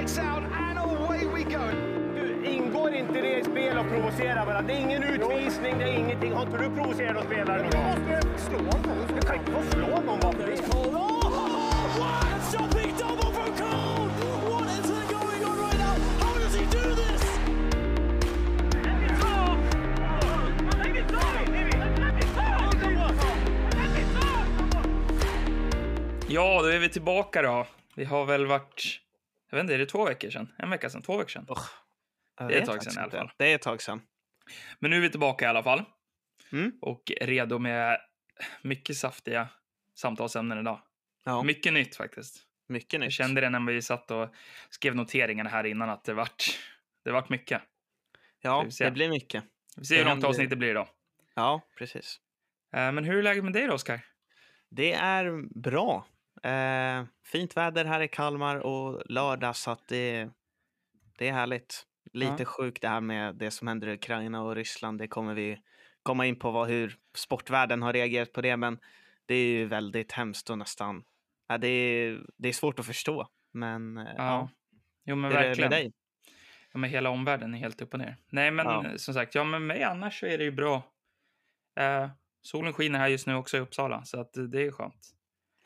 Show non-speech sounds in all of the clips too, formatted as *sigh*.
lights out and away we go. Du, ingår inte det i spel att provocera varandra? Det är ingen utvisning, det är ingenting. Har inte du provocerat någon spelare? Du måste slå honom. Du kan inte få slå någon bara för det. Ja, då är vi tillbaka då. Vi har väl varit, jag vet inte, är det två veckor sedan? En vecka sedan? Två veckor sedan? Ja, Det är ett tag sedan i alla fall. Det är ett tag sedan. Men nu är vi tillbaka i alla fall. Mm. Och redo med mycket saftiga samtalsämnen idag. Ja, Mycket nytt faktiskt. mycket Jag nytt. kände det när vi satt och skrev noteringarna här innan att det vart, det vart mycket. Ja, det blir mycket. Vi ser hur långt avsnitt det blir idag. Ja, precis. Eh, Men hur är läget med dig då, Oskar? Det är bra. Eh, fint väder här i Kalmar och lördag så att det, det är härligt. Lite Ja. sjukt det här med det som händer i Ukraina och Ryssland. Det kommer vi komma in på vad, hur sportvärlden har reagerat på det. Men det är ju väldigt hemskt och nästan... Ja, det, är, det är svårt att förstå. Men eh, ja, Jo, men hur är det verkligen. med dig? Ja, men hela omvärlden är helt upp och ner. Nej, men Ja. som sagt, ja, med mig annars så är det ju bra. Eh, solen skiner här just nu också i Uppsala, så att det är skönt.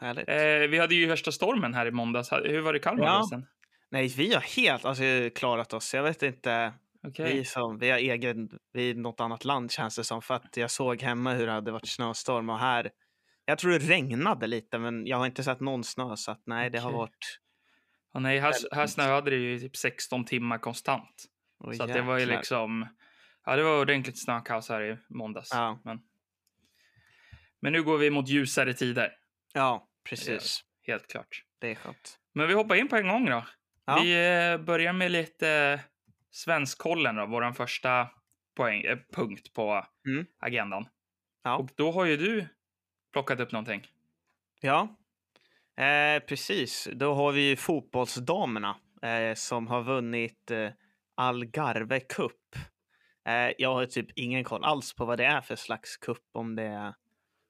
Eh, vi hade ju värsta stormen här i måndags. Hur var det i Kalmar Ja. förresten? Nej, vi har helt alltså, klarat oss. Jag vet inte. Okej. Vi, som, vi har egen, vi är något annat land känns det som. För att jag såg hemma hur det hade varit snöstorm och här. Jag tror det regnade lite men jag har inte sett någon snö så att nej det har varit. Ja, nej, här, här snöade det ju typ 16 timmar konstant. Åh, så att det var ju liksom... Ja, det var ordentligt snökaos här i måndags. Ja. Men, men nu går vi mot ljusare tider, Ja, precis. helt klart. Det är skönt. Men vi hoppar in på en gång då. Ja. Vi eh, börjar med lite eh, Svenskkollen då, vår första poäng, eh, punkt på Mm. agendan. Ja. Och då har ju du plockat upp någonting. Ja, eh, precis. Då har vi ju fotbollsdamerna eh, som har vunnit eh, Algarve Cup. Eh, jag har typ ingen koll alls på vad det är för slags cup. Om det är,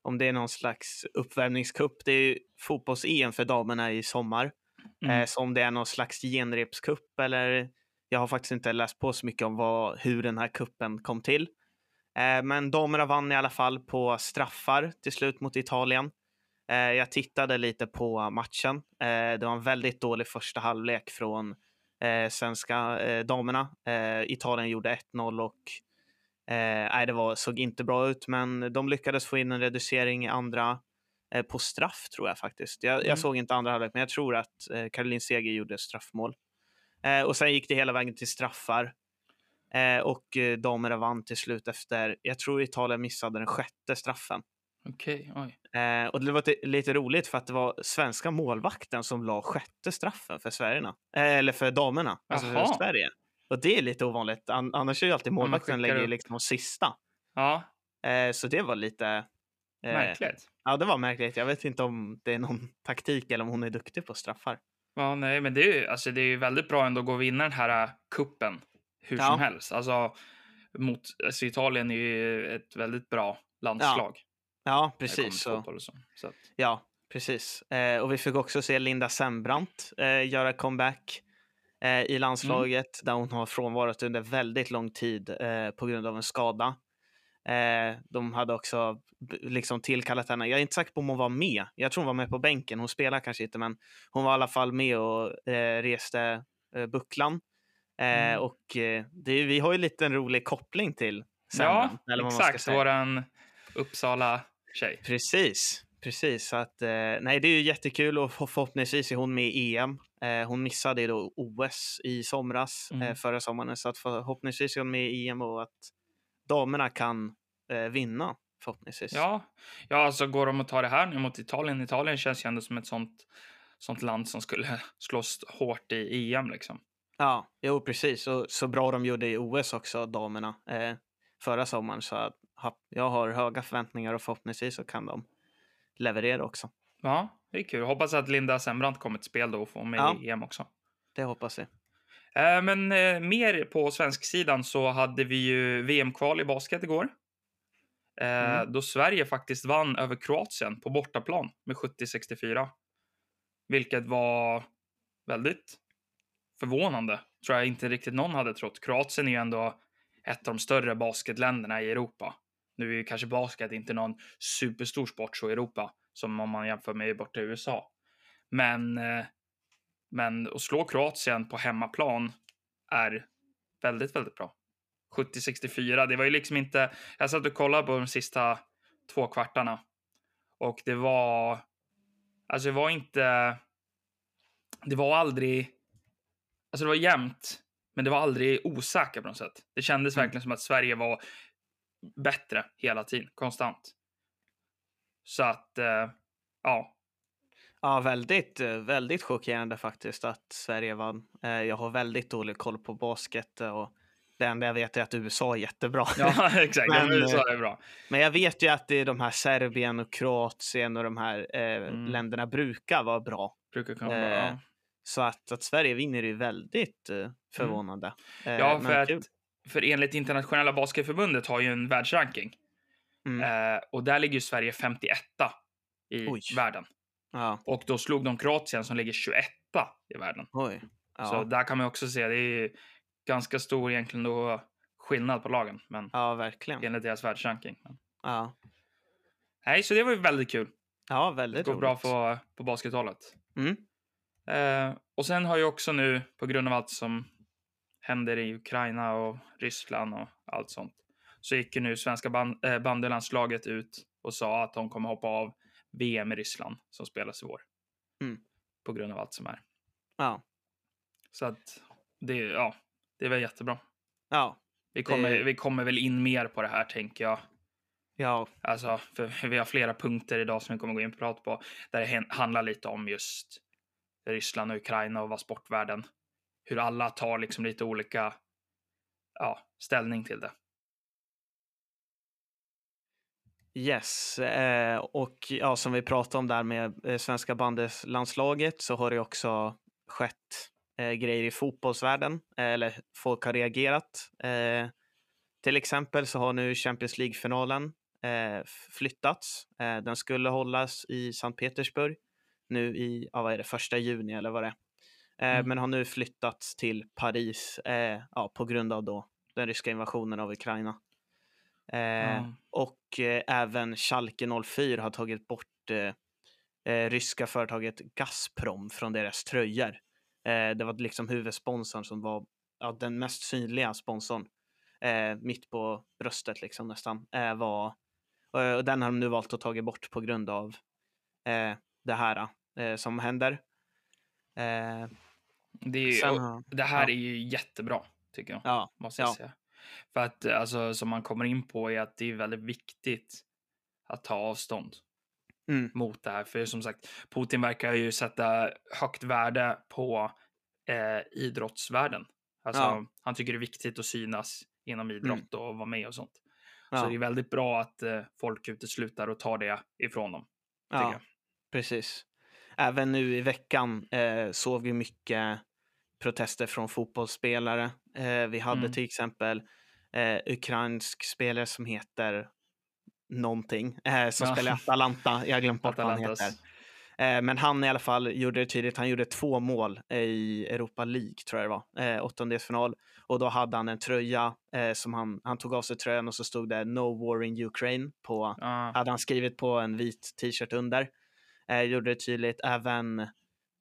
om det är någon slags uppvärmningscup. Det är ju fotbolls-EM för damerna i sommar. Mm. Eh, så om det är någon slags genrepscup eller jag har faktiskt inte läst på så mycket om vad, hur den här kuppen kom till. Eh, men damerna vann i alla fall på straffar till slut mot Italien. Eh, jag tittade lite på matchen. Eh, det var en väldigt dålig första halvlek från eh, svenska eh, damerna. Eh, Italien gjorde 1-0 och nej, det var, såg inte bra ut, men de lyckades få in en reducering i andra eh, på straff tror jag faktiskt. Jag, Mm. jag såg inte andra halvlek, men jag tror att eh, Caroline Seger gjorde straffmål. Eh, och sen gick det hela vägen till straffar. Eh, och eh, damerna vann till slut efter, jag tror Italien missade den sjätte straffen. Okej, oj. Eh, och det var lite- roligt för att det var svenska målvakten som la sjätte straffen för Sverigerna. Eh, eller för damerna, alltså för Sverige. Och det är lite ovanligt. An- annars är ju alltid målvakten lägger liksom sista. Ja, Eh, så det var lite... eh, märkligt. Ja, det var märkligt. Jag vet inte om det är någon taktik eller om hon är duktig på straffar. Ja, nej, men det är ju alltså, det är ju väldigt bra ändå att gå och vinna den här äh, kuppen hur Ja. som helst. Alltså, mot, alltså, Italien är ju ett väldigt bra landslag. Ja, kommer precis. Så. så. Ja, precis. Eh, och vi fick också se Linda Sembrant eh, göra comeback eh, i landslaget där hon har frånvarat under väldigt lång tid eh, på grund av en skada. Eh, de hade också liksom tillkallat henne. Jag är inte säker på om hon var med. Jag tror hon var med på bänken. Hon spelar kanske inte, men hon var i alla fall med och eh, reste eh, bucklan. Eh, Mm. Och eh, det, vi har ju lite en rolig koppling till ja, man ska exakt. Våran Uppsala-tjej. Precis, precis. Så att, eh, nej, det är ju jättekul och för- förhoppningsvis är hon med i EM. Eh, hon missade då OS i somras, Mm. eh, förra sommaren, så att förhoppningsvis är hon med i EM och att damerna kan eh, vinna förhoppningsvis. Ja, ja, alltså går de att ta det här nu mot Italien? Italien känns ju ändå som ett sånt, sånt land som skulle *laughs* slåss hårt i EM liksom. ja, jo precis. Och så bra de gjorde i OS också, damerna, eh, förra sommaren. Så att, jag har höga förväntningar och förhoppningsvis så kan de leverera också. Ja, det är kul. Hoppas att Linda Sembrant kommer till spel då och får med Ja. i EM också. Det hoppas vi. Eh, Men eh, mer på svensk sidan så hade vi ju VM-kval i basket igår. Eh, Mm. Då Sverige faktiskt vann över Kroatien på bortaplan med 70-64. Vilket var väldigt förvånande. Tror jag inte riktigt någon hade trott. Kroatien är ju ändå ett av de större basketländerna i Europa. Nu är ju kanske basket inte någon superstor sport så i Europa som om man jämför med borta i USA. Men, eh, men att slå Kroatien på hemmaplan är väldigt, väldigt bra. 70-64, det var ju liksom inte... Jag satt och kollade på de sista två kvartarna och det var... Alltså det var inte... Det var aldrig... Alltså det var jämnt, men det var aldrig osäkert på något sätt. Det kändes Mm. verkligen som att Sverige var bättre hela tiden, konstant. Så att, eh, ja. Ja, väldigt, eh, väldigt chockerande faktiskt att Sverige vann. Eh, Jag har väldigt dålig koll på basket eh, och det enda jag vet är att USA är jättebra. *laughs* Ja, exakt. Men, Men, eh, är bra. Men jag vet ju att det är de här Serbien och Kroatien och de här eh, Mm. länderna brukar vara bra. Brukar kunna eh, vara, ja. Så att, att Sverige vinner är väldigt eh, förvånande. Eh, Mm. Ja, för, kul. För enligt internationella basketförbundet har ju en världsranking. Mm. Eh, och där ligger ju Sverige 51 i Oj. världen. Ja, Och då slog de Kroatien som ligger 21 i världen. Ja, Så där kan man också se, det är ganska stor egentligen då skillnad på lagen. Men ja verkligen. enligt deras världsranking. Men, Ja, nej, så det var ju väldigt kul. ja Det väldigt går bra roligt. på, på baskethållet. Mm. Eh, och sen har ju också nu, på grund av allt som händer i Ukraina och Ryssland och allt sånt, så gick ju nu svenska band, eh, bandylandslaget ut och sa att de kommer hoppa av VM i Ryssland som spelas i vår. Mm. På grund av allt som är. Ja, Så att det, ja, det är väl jättebra. ja, Vi kommer, Det- vi kommer väl in mer på det här tänker jag. ja, Alltså, för vi har flera punkter idag som vi kommer gå in och prata på. Där det handlar lite om just Ryssland och Ukraina och vad sportvärlden. Hur alla tar liksom lite olika ja, ställning till det. Yes, eh, och ja, som vi pratade om där med eh, svenska bandeslandslaget så har det också skett eh, grejer i fotbollsvärlden, eh, eller folk har reagerat. Eh, till exempel så har nu Champions League-finalen eh, flyttats. Den skulle hållas i Sankt Petersburg nu i, ja, vad är det, första juni eller vad det är. Eh, Mm. Men har nu flyttats till Paris eh, ja, på grund av då den ryska invasionen av Ukraina. Ja. och även Schalke 04 har tagit bort ryska företaget Gazprom från deras tröjor. Det var liksom huvudsponsorn som var ja, den mest synliga sponsorn. Eh, mitt på bröstet liksom nästan. Eh, var, och, den har de nu valt att ta bort på grund av eh, det här som händer. Det, är, sen det här ja. är ju jättebra, tycker jag. ja, Måste jag ja. säga. För att alltså, som man kommer in på är att det är väldigt viktigt att ta avstånd Mm. mot det här. För som sagt, Putin verkar ju sätta högt värde på eh, idrottsvärlden. Alltså, Ja. Han tycker det är viktigt att synas inom idrott och vara med och sånt. Så Ja. det är väldigt bra att eh, folk uteslutar och tar det ifrån dem. Ja, precis. Även nu i veckan eh, såg vi mycket protester från fotbollsspelare. Eh, vi hade Mm. till exempel eh, ukrainsk spelare som heter någonting, eh, som Ja. spelar i Atalanta. Jag har glömt bort vad han heter. Eh, men han i alla fall gjorde det tydligt. Han gjorde två mål i Europa League, tror jag det var, eh, åttondelsfinal. Och då hade han en tröja eh, som han, han tog av sig tröjan och så stod det No war in Ukraine på Ja, hade han skrivit på en vit t-shirt under. Eh, gjorde det tydligt. Även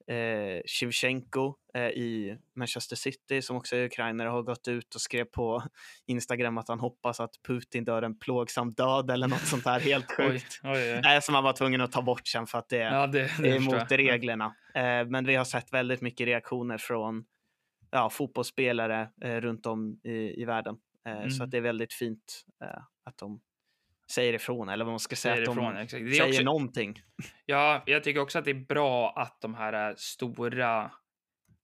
eh, Shevchenko eh, i Manchester City som också är ukrainare har gått ut och skrev på *laughs* Instagram att han hoppas att Putin dör en plågsam död eller något sånt där helt *laughs* oj, sjukt. oj, oj. Eh, som han var tvungen att ta bort sen för att det, Ja, det, det är emot reglerna. Eh, men vi har sett väldigt mycket reaktioner från ja, fotbollsspelare eh, runt om i, i världen. Eh, Så Mm. att det är väldigt fint att de säger ifrån, eller vad man ska säga, Säger att de ifrån, exakt. Det säger också, någonting. Ja, jag tycker också att det är bra att de här eh, stora,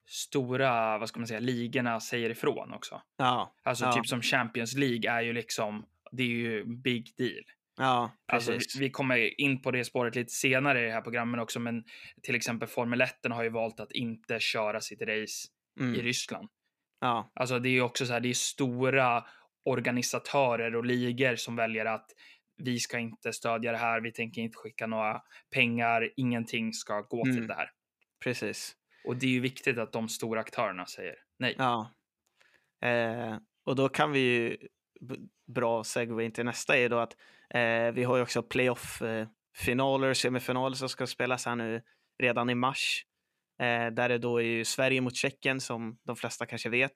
stora, vad ska man säga, ligorna säger ifrån också. Ja, Alltså Ja. typ som Champions League är ju liksom, det är ju big deal. ja Alltså, vi, vi kommer in på det spåret lite senare i det här programmet också, men till exempel Formel 1 har ju valt att inte köra sitt race i mm. Ryssland. ja, Alltså det är ju också så här, det är stora organisatörer och ligor som väljer att vi ska inte stödja det här, vi tänker inte skicka några pengar, ingenting ska gå till Mm. det här. precis. Och det är ju viktigt att de stora aktörerna säger nej. Ja. Eh, och då kan vi ju, bra segway till nästa är då att eh, vi har ju också playoff-finaler, semifinaler som ska spelas här nu redan i mars. Eh, där det då är ju Sverige mot Tjeckien som de flesta kanske vet.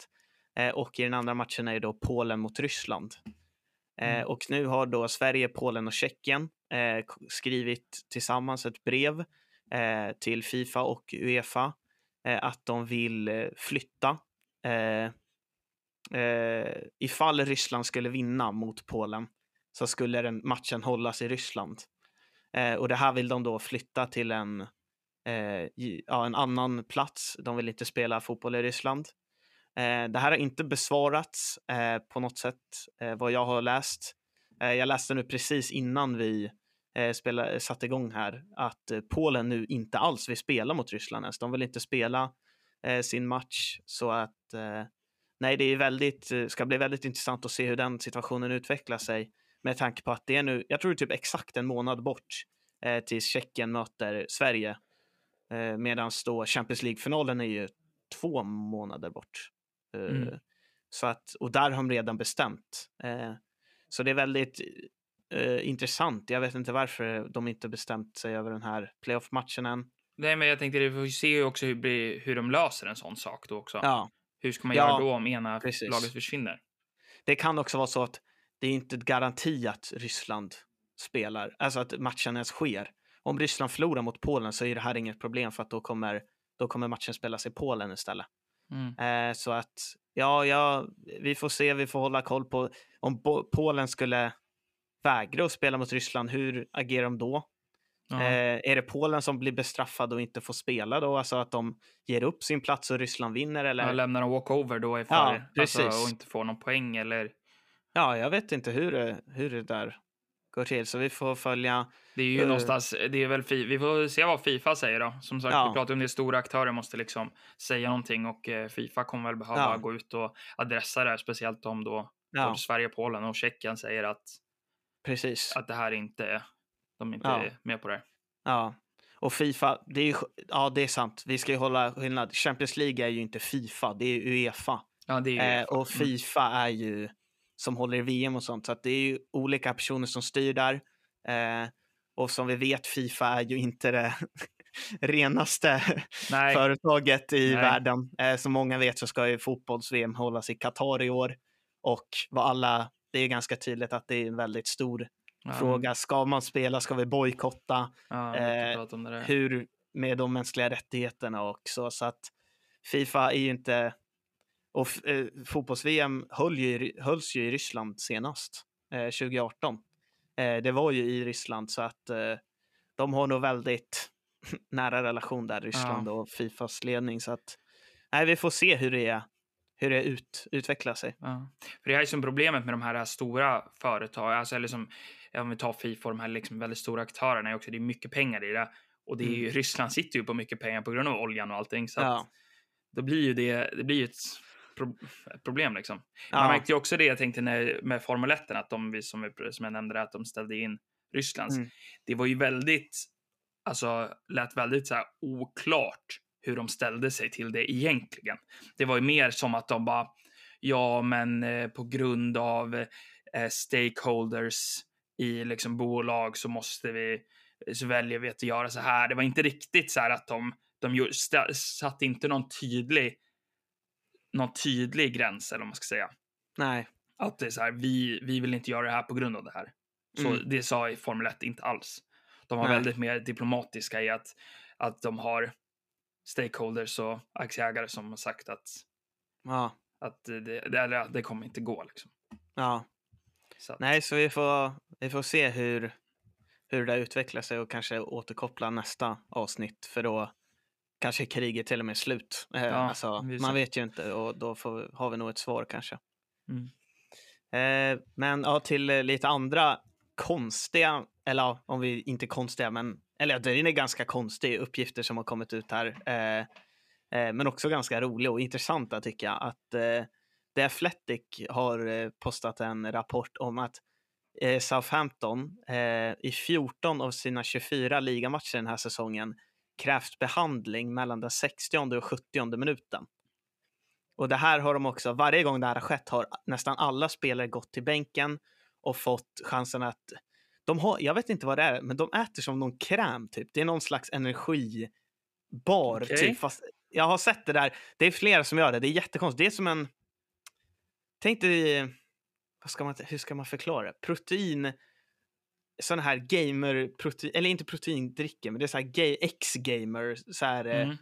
Eh, och i den andra matchen är det då Polen mot Ryssland. Eh, Mm. och nu har då Sverige, Polen och Tjeckien eh, skrivit tillsammans ett brev eh, till Fifa och Uefa att de vill flytta eh, ifall Ryssland skulle vinna mot Polen så skulle den matchen hållas i Ryssland. Eh, och det här vill de då flytta till en, eh, ja, en annan plats. De vill inte spela fotboll i Ryssland. Eh, det här har inte besvarats eh, på något sätt eh, vad jag har läst. Eh, jag läste nu precis innan vi eh, spela, satte igång här att eh, Polen nu inte alls vill spela mot Ryssland ens. De vill inte spela eh, sin match så att eh, nej, det är väldigt, eh, ska bli väldigt intressant att se hur den situationen utvecklar sig med tanke på att det är nu, jag tror det är typ exakt en månad bort eh, tills Tjeckien möter Sverige. Eh, Medan då Champions League-finalen är ju två månader bort. Eh, Mm. Så att, och där har de redan bestämt. Eh, så det är väldigt eh, intressant. Jag vet inte varför de inte bestämt sig över den här playoff-matchen än. Nej, men jag tänkte, vi får ju se ju också hur, blir- hur de löser en sån sak då också. Ja, Hur ska man Ja, göra då om ena precis. laget försvinner? det kan också vara så att det är inte garanti att Ryssland spelar, alltså att matchen ens sker. Om Ryssland förlorar mot Polen så är det här inget problem för att då kommer, då kommer matchen spelas i Polen istället. Mm. Eh, så att ja, ja, vi får se, vi får hålla koll på om Bo- Polen skulle vägra att spela mot Ryssland, hur agerar de då? Eh, är det Polen som blir bestraffade och inte får spela då? Alltså att de ger upp sin plats och Ryssland vinner eller? Ja, lämnar en walkover då ifall, Ja, alltså, precis. och inte får någon poäng eller Ja, jag vet inte hur det, hur det där går till, så vi får följa. det är ju Eh. någonstans, det är väl, vi får se vad Fifa säger då. Som sagt, Ja. vi pratar om det, stora aktörer måste liksom säga någonting och eh, Fifa kommer väl behöva Ja. gå ut och adressa det här, speciellt om då Ja, Sverige, Polen och Tjeckien säger att, precis. att det här inte, de inte Ja. är med på det. Ja, och Fifa, det är ju, ja, det är sant. Vi ska ju hålla skillnad. Champions League är ju inte Fifa, det är Uefa. Ja, det är Eh, det. och Mm. Fifa är ju som håller i VM och sånt, så att det är ju olika personer som styr där. Eh, och som vi vet, Fifa är ju inte det *laughs* renaste Nej. företaget i Nej. världen. Eh, som många vet så ska ju fotbolls-VM hållas i Qatar i år. Och vad alla, det är ganska tydligt att det är en väldigt stor Ja, fråga. Ska man spela? Ska vi bojkotta? Ja, eh, hur med de mänskliga rättigheterna också. Så att Fifa är ju inte... Och eh, fotbolls-VM höll ju, hölls ju i Ryssland senast, eh, 2018. Eh, det var ju i Ryssland så att eh, de har nog väldigt *laughs* nära relation där, Ryssland och Fifas ledning. Så att nej, vi får se hur det, är, hur det ut, utvecklar sig. Ja. För det här är som problemet med de här stora företagen, alltså eller som om vi tar Fifa och de här liksom väldigt stora aktörerna är också, det är mycket pengar i det. Och det är ju, Ryssland sitter ju på mycket pengar på grund av oljan och allting. Så Mm. Ja. att då blir ju det, det blir ett, pro, problem liksom. Man Ja. märkte ju också det, jag tänkte när, med Formel 1, att de, som, vi- som jag nämnde, att de ställde in Rysslands. Mm. Det var ju väldigt, alltså lät väldigt så här oklart hur de ställde sig till det egentligen. Det var ju mer som att de bara, ja men eh, på grund av eh, stakeholders i liksom bolag så måste vi, så väljer vi att göra så här. Det var inte riktigt så här att de, de satte inte någon tydlig, någon tydlig gräns eller vad man ska säga. Nej. Att det är så här, vi, vi vill inte göra det här på grund av det här. Så Mm. det sa i Formel 1 inte alls. De var Nej. väldigt mer diplomatiska i att, att de har stakeholders och aktieägare som har sagt att, Ja. att det, eller det kommer inte gå. Liksom. ja. Så att, Nej, så vi får, vi får se hur, hur det utvecklar sig och kanske återkoppla nästa avsnitt för då kanske kriget till och med är slut. Eh, Ja, alltså, man vet ju inte och då får, har vi nog ett svar kanske. Mm. Eh, men ja, till eh, lite andra konstiga, eller ja, om vi inte konstiga, men eller det är ganska konstiga uppgifter som har kommit ut här. Eh, eh, men också ganska roliga och intressanta tycker jag. Att eh, The Athletic har postat en rapport om att Southampton i 14 av sina 24 ligamatcher den här säsongen krävs behandling mellan den 60 och 70 minuten. Och det här har de också, varje gång det här har skett har nästan alla spelare gått till bänken och fått chansen att de har, jag vet inte vad det är, men de äter som någon kräm typ. Det är någon slags energibar Okej. typ. Fast jag har sett det där. Det är flera som gör det. Det är jättekonstigt. Det är som en, tänk dig, vad ska man, hur ska man förklara det? Protein, sån här gamer, protein, eller inte proteindricka, men det är så här ga- X-gamer, så här, eh, Mm.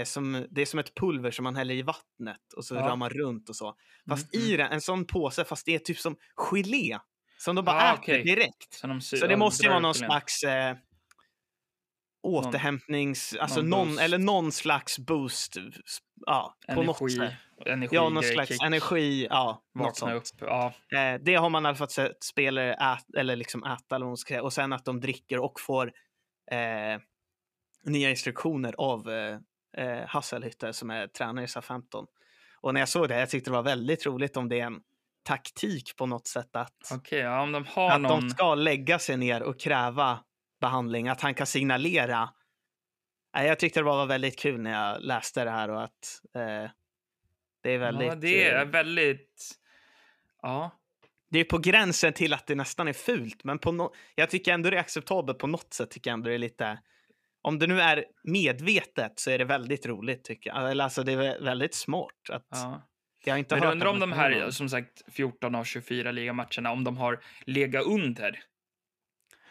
eh, som, det är som ett pulver som man häller i vattnet och så Ja. rör man runt och så. Fast Mm, i den, en sån påse, fast det är typ som gelé som de bara Ah, äter okej. direkt. Så, de Så det de måste ju vara någon slags eh, återhämtnings, alltså någon någon, eller någon slags boost, ja, på något Energi, sätt. energi Ja, någon slags kick, energi, ja, Vakna upp. Ja, Eh, det har man i alla fall sett spelare äta, eller liksom äta, eller säga. och sen att de dricker och får eh, nya instruktioner av eh, eh, Hasselhütter som är tränare i SA-15. Och när jag såg det, jag tyckte det var väldigt roligt om det är en taktik på något sätt att, okej. ja, de att någon... de ska lägga sig ner och kräva behandling, att han kan signalera. Jag tyckte det var väldigt kul när jag läste det här och att eh, det är väldigt... ja, det är eh, väldigt... Ja, det är på gränsen till att det nästan är fult, men på no jag tycker ändå det är acceptabelt på något sätt. Tycker jag ändå det är lite... Om det nu är medvetet så är det väldigt roligt tycker jag. Eller alltså det är vä- väldigt smart. Att ja. jag inte Men undrar om de här, som sagt, 14 av 24 ligamatcherna, om de har legat under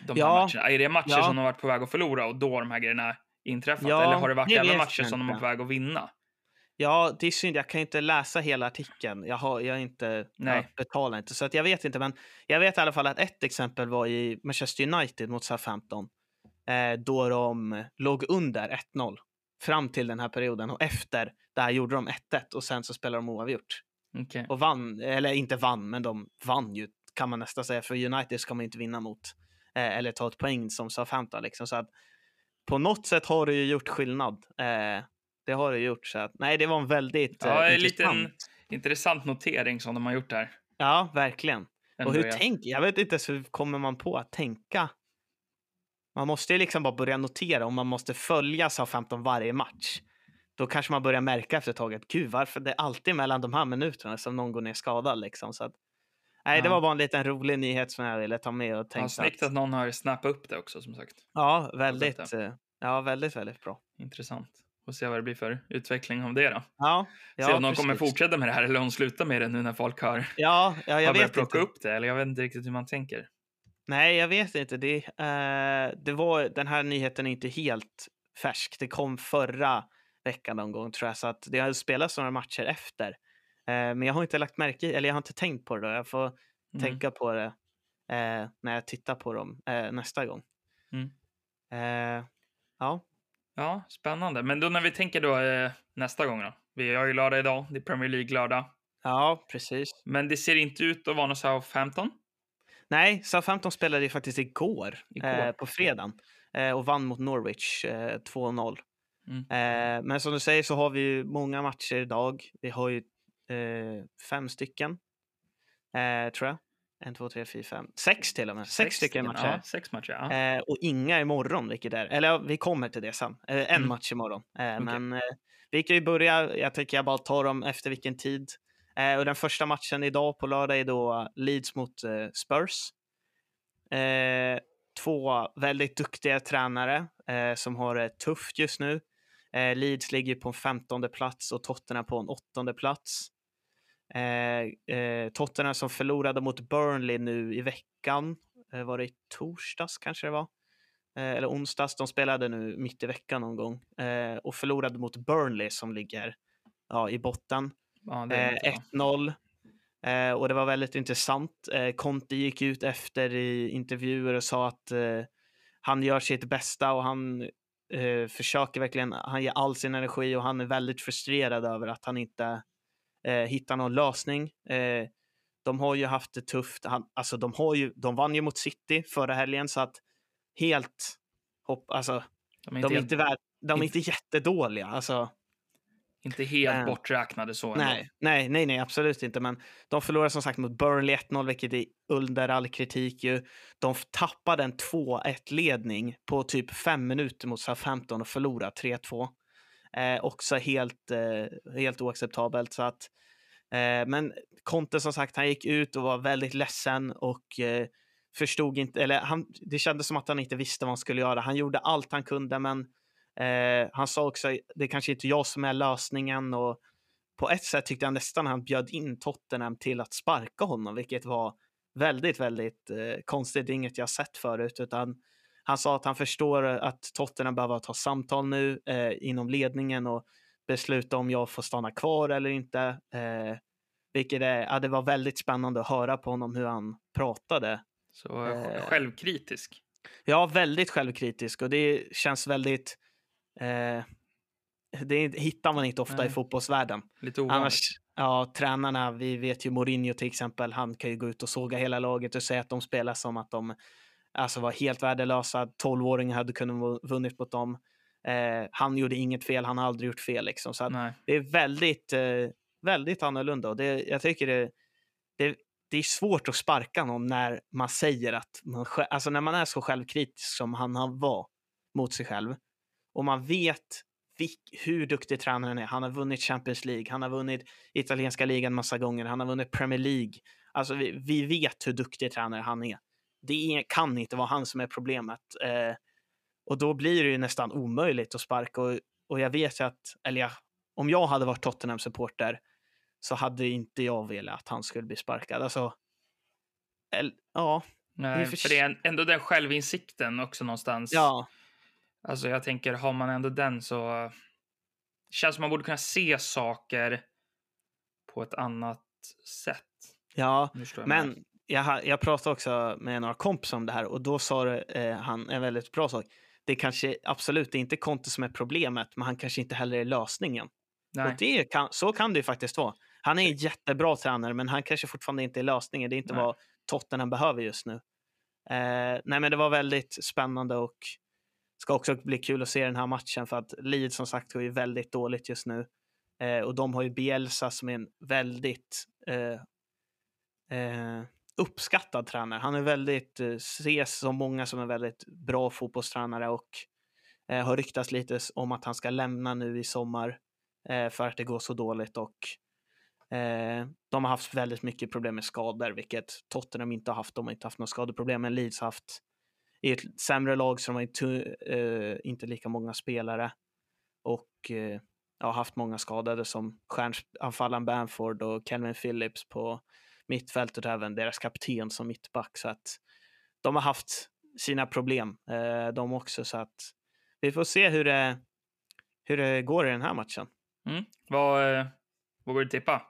de här Ja, matcherna? Är det matcher ja. som de har varit på väg att förlora och då har de här grejerna inträffat? Ja, Eller har det varit det alla matcher som de inte. på väg att vinna? Ja, det är synd. Jag kan inte läsa hela artikeln. Jag, har, jag, inte, Nej. jag betalar inte, så att jag vet inte. Men jag vet i alla fall att ett exempel var i Manchester United mot Southampton. Eh, då de låg under 1-0 fram till den här perioden och efter det här gjorde de 1-1 och sen så spelade de oavgjort. Okej. Och vann, eller inte vann, men de vann ju kan man nästan säga. För United ska man inte vinna mot eh, eller ta ett poäng som Southampton. Liksom. Så att på något sätt har det ju gjort skillnad. Eh, det har det gjort. Så att, nej, det var en väldigt Ja, eh, en liten intressant. intressant notering som de har gjort där. Ja, verkligen. Ändå, och hur ja. tänker, jag vet inte ens hur kommer man på att tänka. Man måste ju liksom bara börja notera om man måste följa Southampton varje match. Då kanske man börjar märka efter ett tag att gud, varför det är alltid mellan de här minuterna som någon går ner skadad liksom. Så att, nej, det Ja. var bara en liten rolig nyhet som jag ville ta med och Ja, tänkte snyggt att någon har snappat upp det också, som sagt. ja, väldigt, eh, ja, väldigt, väldigt bra. Intressant. Får se vad det blir för utveckling av det då. Ja, se ja, om de kommer fortsätta med det här eller om de slutar med det nu när folk har, Ja, ja har jag börjat vet plocka inte. upp det. Eller jag vet inte riktigt hur man tänker. Nej, jag vet inte. Det, eh, det var, den här nyheten är inte helt färsk. Det kom förra veckan någon gång tror jag, så att det har spelats några matcher efter. Eh, men jag har inte lagt märke eller jag har inte tänkt på det. Då. Jag får Mm. tänka på det eh, när jag tittar på dem eh, nästa gång. Mm. Ja, Ja, spännande. Men då när vi tänker då nästa gång då. Vi har ju lördag idag. Det är Premier League-lördag. ja, precis. Men det ser inte ut att vara något Southampton. Nej, Southampton spelade ju faktiskt igår, Igår. Eh, på fredagen eh, och vann mot Norwich eh, 2-0. Mm. Men som du säger så har vi ju många matcher idag. Vi har ju fem stycken, eh, tror jag. En, två, tre, fyra, fem, sex till och med. Sex, stycken matcher. Ja, sex matcher. Ja. Eh, och inga imorgon, vilket är... Eller ja, vi kommer till det sen. Eh, en Mm. match imorgon. Eh, Okej. Men eh, vi kan ju börja. Jag tycker jag bara tar dem efter vilken tid. Eh, och den första matchen idag på lördag är då Leeds mot eh, Spurs. Eh, två väldigt duktiga tränare eh, som har det tufft just nu. Eh, Leeds ligger på en femtonde plats och Tottenham på en åttonde plats. Eh, eh, Tottenham som förlorade mot Burnley nu i veckan. Eh, var det i torsdags kanske det var? Eh, eller onsdags. De spelade nu mitt i veckan någon gång eh, och förlorade mot Burnley som ligger ja, i botten. ja, det är Eh, inte bra. 1-0. Eh, och det var väldigt intressant. Eh, Conte gick ut efter i intervjuer och sa att han gör sitt bästa och han försöker verkligen, han ger all sin energi och han är väldigt frustrerad över att han inte eh, hittar någon lösning. Eh, de har ju haft det tufft. Han, alltså de, har ju, de vann ju mot City förra helgen så att helt hopp, alltså De är de inte är helt- inte, vär, de är inte- inte jättedåliga. Alltså, Inte helt Eh, borträknade så. ändå. Nej, nej, nej, nej, absolut inte. Men de förlorade som sagt mot Burnley 1-0, vilket är under all kritik ju. De tappade en 2-1-ledning på typ fem minuter mot Southampton och förlorade 3-2. Eh, också helt, eh, helt oacceptabelt. Så att, eh, men Conte som sagt, han gick ut och var väldigt ledsen och eh, förstod inte, eller han, det kändes som att han inte visste vad han skulle göra. Han gjorde allt han kunde, men eh, han sa också, det är kanske inte jag som är lösningen och på ett sätt tyckte jag nästan han bjöd in Tottenham till att sparka honom, vilket var väldigt, väldigt eh, konstigt. Det är inget jag sett förut, utan han sa att han förstår att Tottenham behöver ta samtal nu eh, inom ledningen och besluta om jag får stanna kvar eller inte. Eh, vilket är, ja, det var väldigt spännande att höra på honom hur han pratade. Så eh, Eh. självkritisk. Ja, väldigt självkritisk och det känns väldigt... Eh, det hittar man inte ofta i Nej. fotbollsvärlden. Lite ovanligt. Annars, ja, tränarna, vi vet ju Mourinho till exempel, han kan ju gå ut och såga hela laget och säga att de spelar som att de alltså, var helt värdelösa. 12-åringar hade kunnat vu- vunnit mot dem. Eh, han gjorde inget fel, han har aldrig gjort fel liksom. Så det är väldigt, eh, väldigt annorlunda och det, jag tycker det, det, det är svårt att sparka någon när man säger att man, alltså när man är så självkritisk som han, han var mot sig själv och man vet vilk, hur duktig tränaren är. Han har vunnit Champions League, han har vunnit italienska ligan massa gånger, han har vunnit Premier League. Alltså vi, vi vet hur duktig tränare han är. Det kan inte vara han som är problemet. Eh, och då blir det ju nästan omöjligt att sparka. Och, och jag vet ju att, eller jag, om jag hade varit Tottenham-supporter så hade inte jag velat att han skulle bli sparkad. Alltså, el, ja, Nej, för- för det är ändå den självinsikten också någonstans. ja, Alltså jag tänker, har man ändå den så... Känns som man borde kunna se saker på ett annat sätt. ja. Förstår jag jag pratade också med några kompisar om det här och då sa det, eh, han en väldigt bra sak. Det kanske absolut inte är Conte som är problemet, men han kanske inte heller är lösningen. menar. Och det kan, så kan det ju faktiskt vara. Han är en jättebra tränare, men han kanske fortfarande inte är lösningen. Det är inte Nej. vad Tottenham behöver just nu. Eh, nej, men det var väldigt spännande och ska också bli kul att se den här matchen för att Leeds som sagt går ju väldigt dåligt just nu. Eh, och de har ju Bielsa som är en väldigt eh, eh, uppskattad tränare. Han är väldigt, eh, ses som många som en väldigt bra fotbollstränare och eh, har ryktats lite om att han ska lämna nu i sommar eh, för att det går så dåligt och eh, de har haft väldigt mycket problem med skador, vilket Tottenham inte har haft. De har inte haft några skadeproblem, men Leeds har haft i ett sämre lag så de har inte, eh, inte lika många spelare och eh, har haft många skadade som stjärnanfallaren Bamford och Calvin Phillips på mittfältet och även deras kapten som mittback. Så att de har haft sina problem eh, de också. Så att vi får se hur det, hur det går i den här matchen. Mm. Vad, eh, vad går att tippa?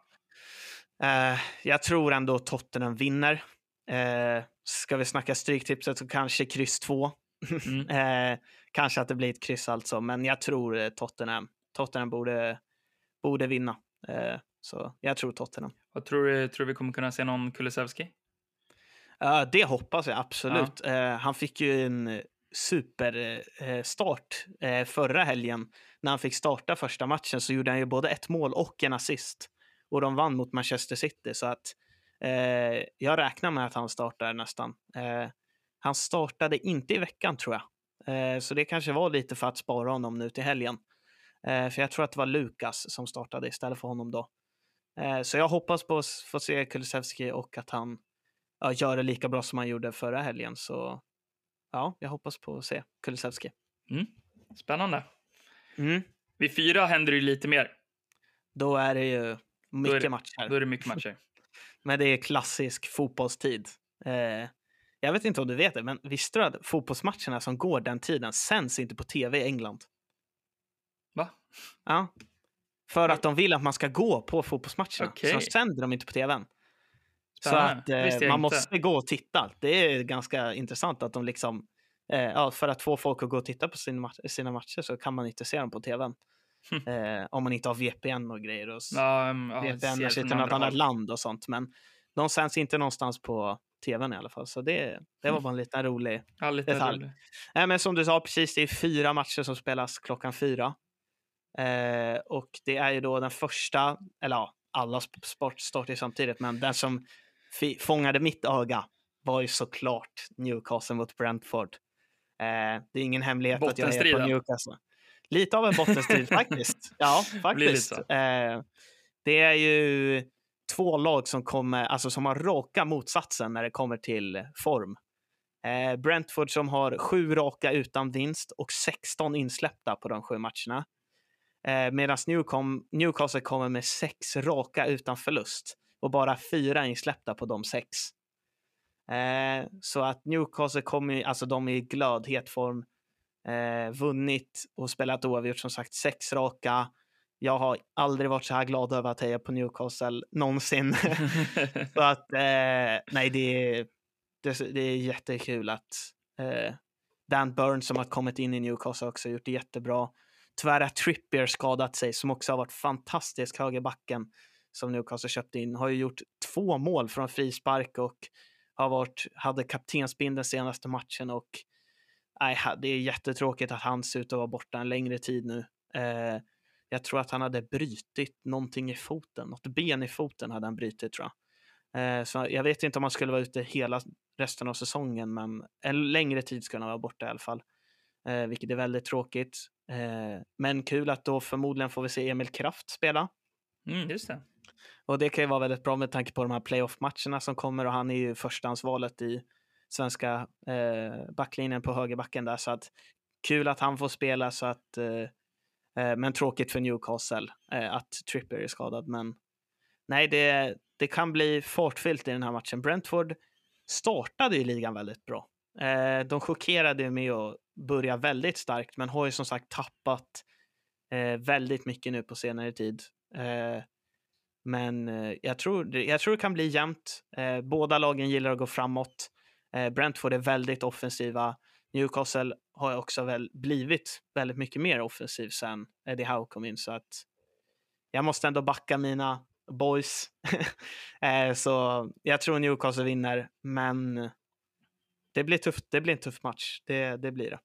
Eh, jag tror ändå Tottenham vinner. Eh, ska vi snacka stryktipset så kanske kryss 2. Mm. *laughs* eh, kanske att det blir ett kryss alltså, men jag tror eh, Tottenham. Tottenham borde, borde vinna. Eh, så jag tror Tottenham. Vad tror du? Tror vi kommer kunna se någon Kulusevski? Ja, det hoppas jag absolut. Eh, han fick ju en superstart eh, förra helgen. När han fick starta första matchen så gjorde han ju både ett mål och en assist. Och de vann mot Manchester City. Så att eh, jag räknar med att han startar nästan. Eh, han startade inte i veckan tror jag. Eh, så det kanske var lite för att spara honom nu till helgen. Eh, för jag tror att det var Lukas som startade istället för honom då. Eh, så jag hoppas på att få se Kulusevski och att han ja, gör det lika bra som han gjorde förra helgen. Så ja, jag hoppas på att se Kulusevski. Mm. Spännande. Mm. Vid fyra händer det ju lite mer. Då är det ju mycket det- matcher. Då är det mycket matcher. *laughs* Men det är klassisk fotbollstid. Eh, jag vet inte om du vet det, men visste du att fotbollsmatcherna som går den tiden sänds inte på tv i England? Va? Ja. För att de vill att man ska gå på fotbollsmatcherna. Okej. Så sänder de inte på tvn. Så Spännande. att eh, man måste gå och titta. Det är ganska intressant att de liksom, eh, ja, för att få folk att gå och titta på sin mat- sina matcher så kan man inte se dem på tvn. Hm. Eh, om man inte har VPN och grejer och Ja, um, ja, VPN från till något annat land och sånt. Men de sänds inte någonstans på tvn i alla fall. Så det, det var Mm. bara en liten rolig Ja, lite detalj. roligt. Nej, men som du sa precis, det är fyra matcher som spelas klockan fyra. Eh, och det är ju då den första, eller ja, alla sp- sport startar samtidigt, men den som fångade mitt öga var ju såklart Newcastle mot Brentford. Eh, det är ingen hemlighet att jag är på. Newcastle. Lite av en bottenstrid *laughs* faktiskt. Ja, faktiskt. Eh, det är ju två lag som, kommer, alltså som har raka motsatsen när det kommer till form. Eh, Brentford som har sju raka utan vinst och 16 insläppta på de sju matcherna. Eh, Medan Newcom, Newcastle kommer med sex raka utan förlust och bara fyra insläppta på de sex. Eh, så att Newcastle kommer, alltså de är i glödhet form. Eh, vunnit och spelat oavgjort som sagt sex raka. Jag har aldrig varit så här glad över att heja på Newcastle någonsin. *laughs* så att eh, nej, det är, det, det är jättekul att eh, Dan Burns som har kommit in i Newcastle också gjort det jättebra. Tyvärr har Trippier skadat sig som också har varit fantastisk högerbacken som Newcastle köpte in. Har ju gjort två mål från frispark och har varit, hade kaptensbindeln senaste matchen och nej, det är jättetråkigt att han ser ut att vara borta en längre tid nu. Eh, jag tror att han hade brutit någonting i foten, något ben i foten hade han brutit tror jag. Eh, så jag vet inte om han skulle vara ute hela resten av säsongen, men en längre tid ska han vara borta i alla fall. Eh, vilket är väldigt tråkigt. Eh, men kul att då förmodligen får vi se Emil Kraft spela. Mm, just det. Och det kan ju vara väldigt bra med tanke på de här playoff-matcherna som kommer och han är ju förstahandsvalet i svenska eh, backlinjen på högerbacken där. Så att kul att han får spela så att eh, eh, men tråkigt för Newcastle eh, att Trippier är skadad. Men nej, det, det kan bli fartfyllt i den här matchen. Brentford startade ju ligan väldigt bra. Eh, de chockerade med att börja väldigt starkt, men har ju som sagt tappat eh, väldigt mycket nu på senare tid. Eh, men eh, jag, tror, det- jag tror det kan bli jämnt. Eh, båda lagen gillar att gå framåt. Eh, Brentford är väldigt offensiva. Newcastle har också väl blivit väldigt mycket mer offensiv sen Eddie Howe kom in. Så att jag måste ändå backa mina boys. *laughs* eh, så jag tror Newcastle vinner, men det blir, tufft. det blir en tuff match. Det, det blir det.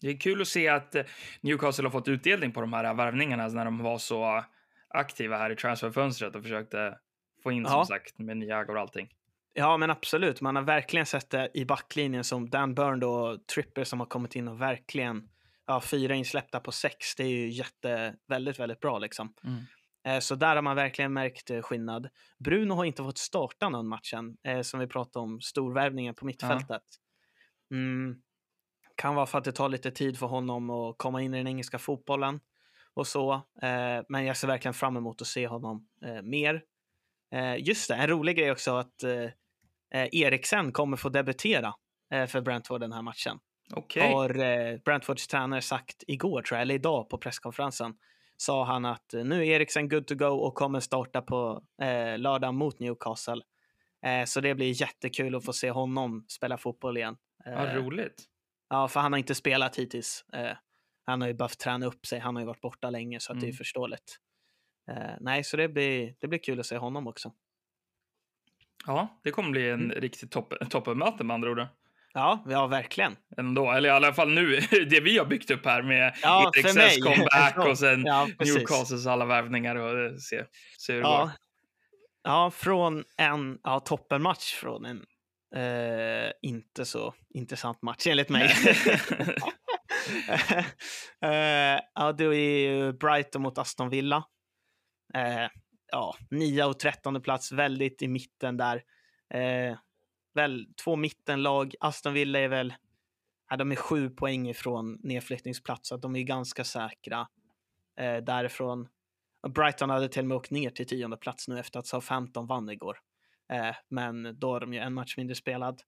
Det är kul att se att eh, Newcastle har fått utdelning på de här värvningarna när de var så aktiva här i transferfönstret och försökte få in som Ja. sagt med nya ägare och allting. Ja, men absolut. Man har verkligen sett det i backlinjen som Dan Burn och Tripper som har kommit in och verkligen ja, fyra insläppta på sex. Det är ju jätte, väldigt, väldigt bra liksom. Mm. Eh, Så där har man verkligen märkt eh, skillnad. Bruno har inte fått starta någon matchen, eh, som vi pratade om, storvärvningen på mittfältet. Mm. Kan vara för att det tar lite tid för honom att komma in i den engelska fotbollen och så. Eh, Men jag ser verkligen fram emot att se honom eh, mer. Eh, Just det, en rolig grej också att eh, eh, Eriksen kommer få debutera eh, för Brentford den här matchen Okej. har Brentfords tränare sagt igår, tror jag, eller idag på presskonferensen, sa han att nu är Eriksen good to go och kommer starta på lördag mot Newcastle. Så det blir jättekul att få se honom spela fotboll igen. Eh, Vad roligt. ja, för han har inte spelat hittills. Eh, han har ju behövt träna upp sig, han har ju varit borta länge så att det är Mm. förståeligt. Eh, nej, så det blir, det blir kul att se honom också. Ja, det kommer bli en Mm. riktigt topp, toppenmöte med andra ord. Ja, ja verkligen. Ändå, eller i alla fall nu, *laughs* det vi har byggt upp här med Ja, mig. comeback *laughs* och sen Ja. Newcastles alla värvningar och se, se hur det Ja. går. ja, från en ja, toppenmatch från en eh, inte så intressant match enligt mig. *laughs* *laughs* eh, ja, det är ju Brighton mot Aston Villa. Eh, ja, 9 och 13 plats, väldigt i mitten där. Eh, väl två mittenlag. Aston Villa är väl, ja, de är sju poäng ifrån nedflyttningsplats, så de är ganska säkra eh, därifrån. Brighton hade till och med åkt ner till tionde plats nu efter att Southampton vann igår. Eh, men då har de ju en match mindre spelad.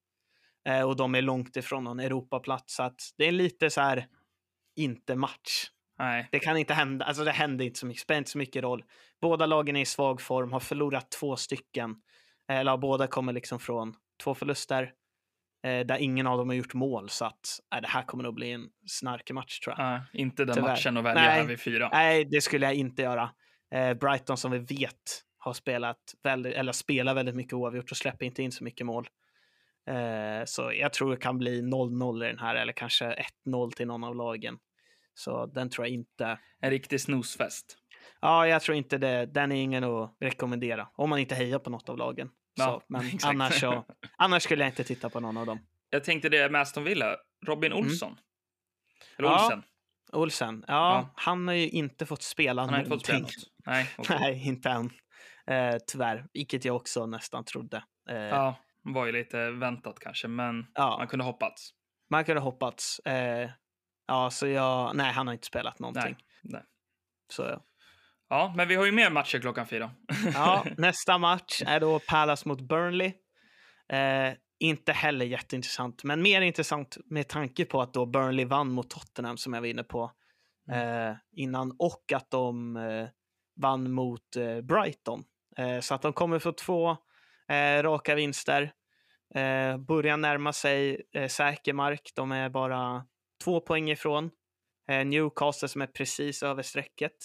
Eh, och de är långt ifrån någon Europaplats. Så att det är lite så här, inte match. Nej, Det kan inte hända, alltså det händer inte så mycket, spelar inte så mycket roll. Båda lagen är i svag form, har förlorat två stycken. Eh, Eller båda kommer liksom från två förluster. Eh, där ingen av dem har gjort mål. Så att eh, det här kommer nog bli en snarkig match tror jag. nej, inte den Tyvärr. matchen att välja Nej. här vid fyra. Nej, det skulle jag inte göra. Eh, Brighton som vi vet har spelat väldigt, eller spelar väldigt mycket oavgjort och släpper inte in så mycket mål. Eh, så jag tror det kan bli 0-0 i den här eller kanske 1-0 till någon av lagen. Så den tror jag inte. En riktig snusfest. Ja, jag tror inte det. Den är ingen att rekommendera om man inte hejar på något av lagen. Ja, så, men *laughs* exakt. annars, så, annars skulle jag inte titta på någon av dem. Jag tänkte det med Aston Villa. Robin Olsson. Eller Mm. Ja. Olsen. Olsen, ja, Ja. han har ju inte fått spela Han inte fått spela någonting. något. Nej, okej. *laughs* Nej, inte än. Eh, tyvärr, vilket jag också nästan trodde. Eh, Ja, var ju lite väntat kanske, men Ja. man kunde hoppats. Man kunde hoppats. Eh, ja, så jag... Nej, han har inte spelat någonting. Nej, nej. Så, ja. Ja, men vi har ju mer matcher klockan fyra. *laughs* ja, nästa match är då Palace mot Burnley. Eh, inte heller jätteintressant, men mer intressant med tanke på att då Burnley vann mot Tottenham som jag var inne på eh, innan och att de eh, vann mot eh, Brighton. Eh, så att de kommer få två eh, raka vinster. Eh, börjar närma sig säker mark. De är bara två poäng ifrån. Newcastle som är precis över strecket.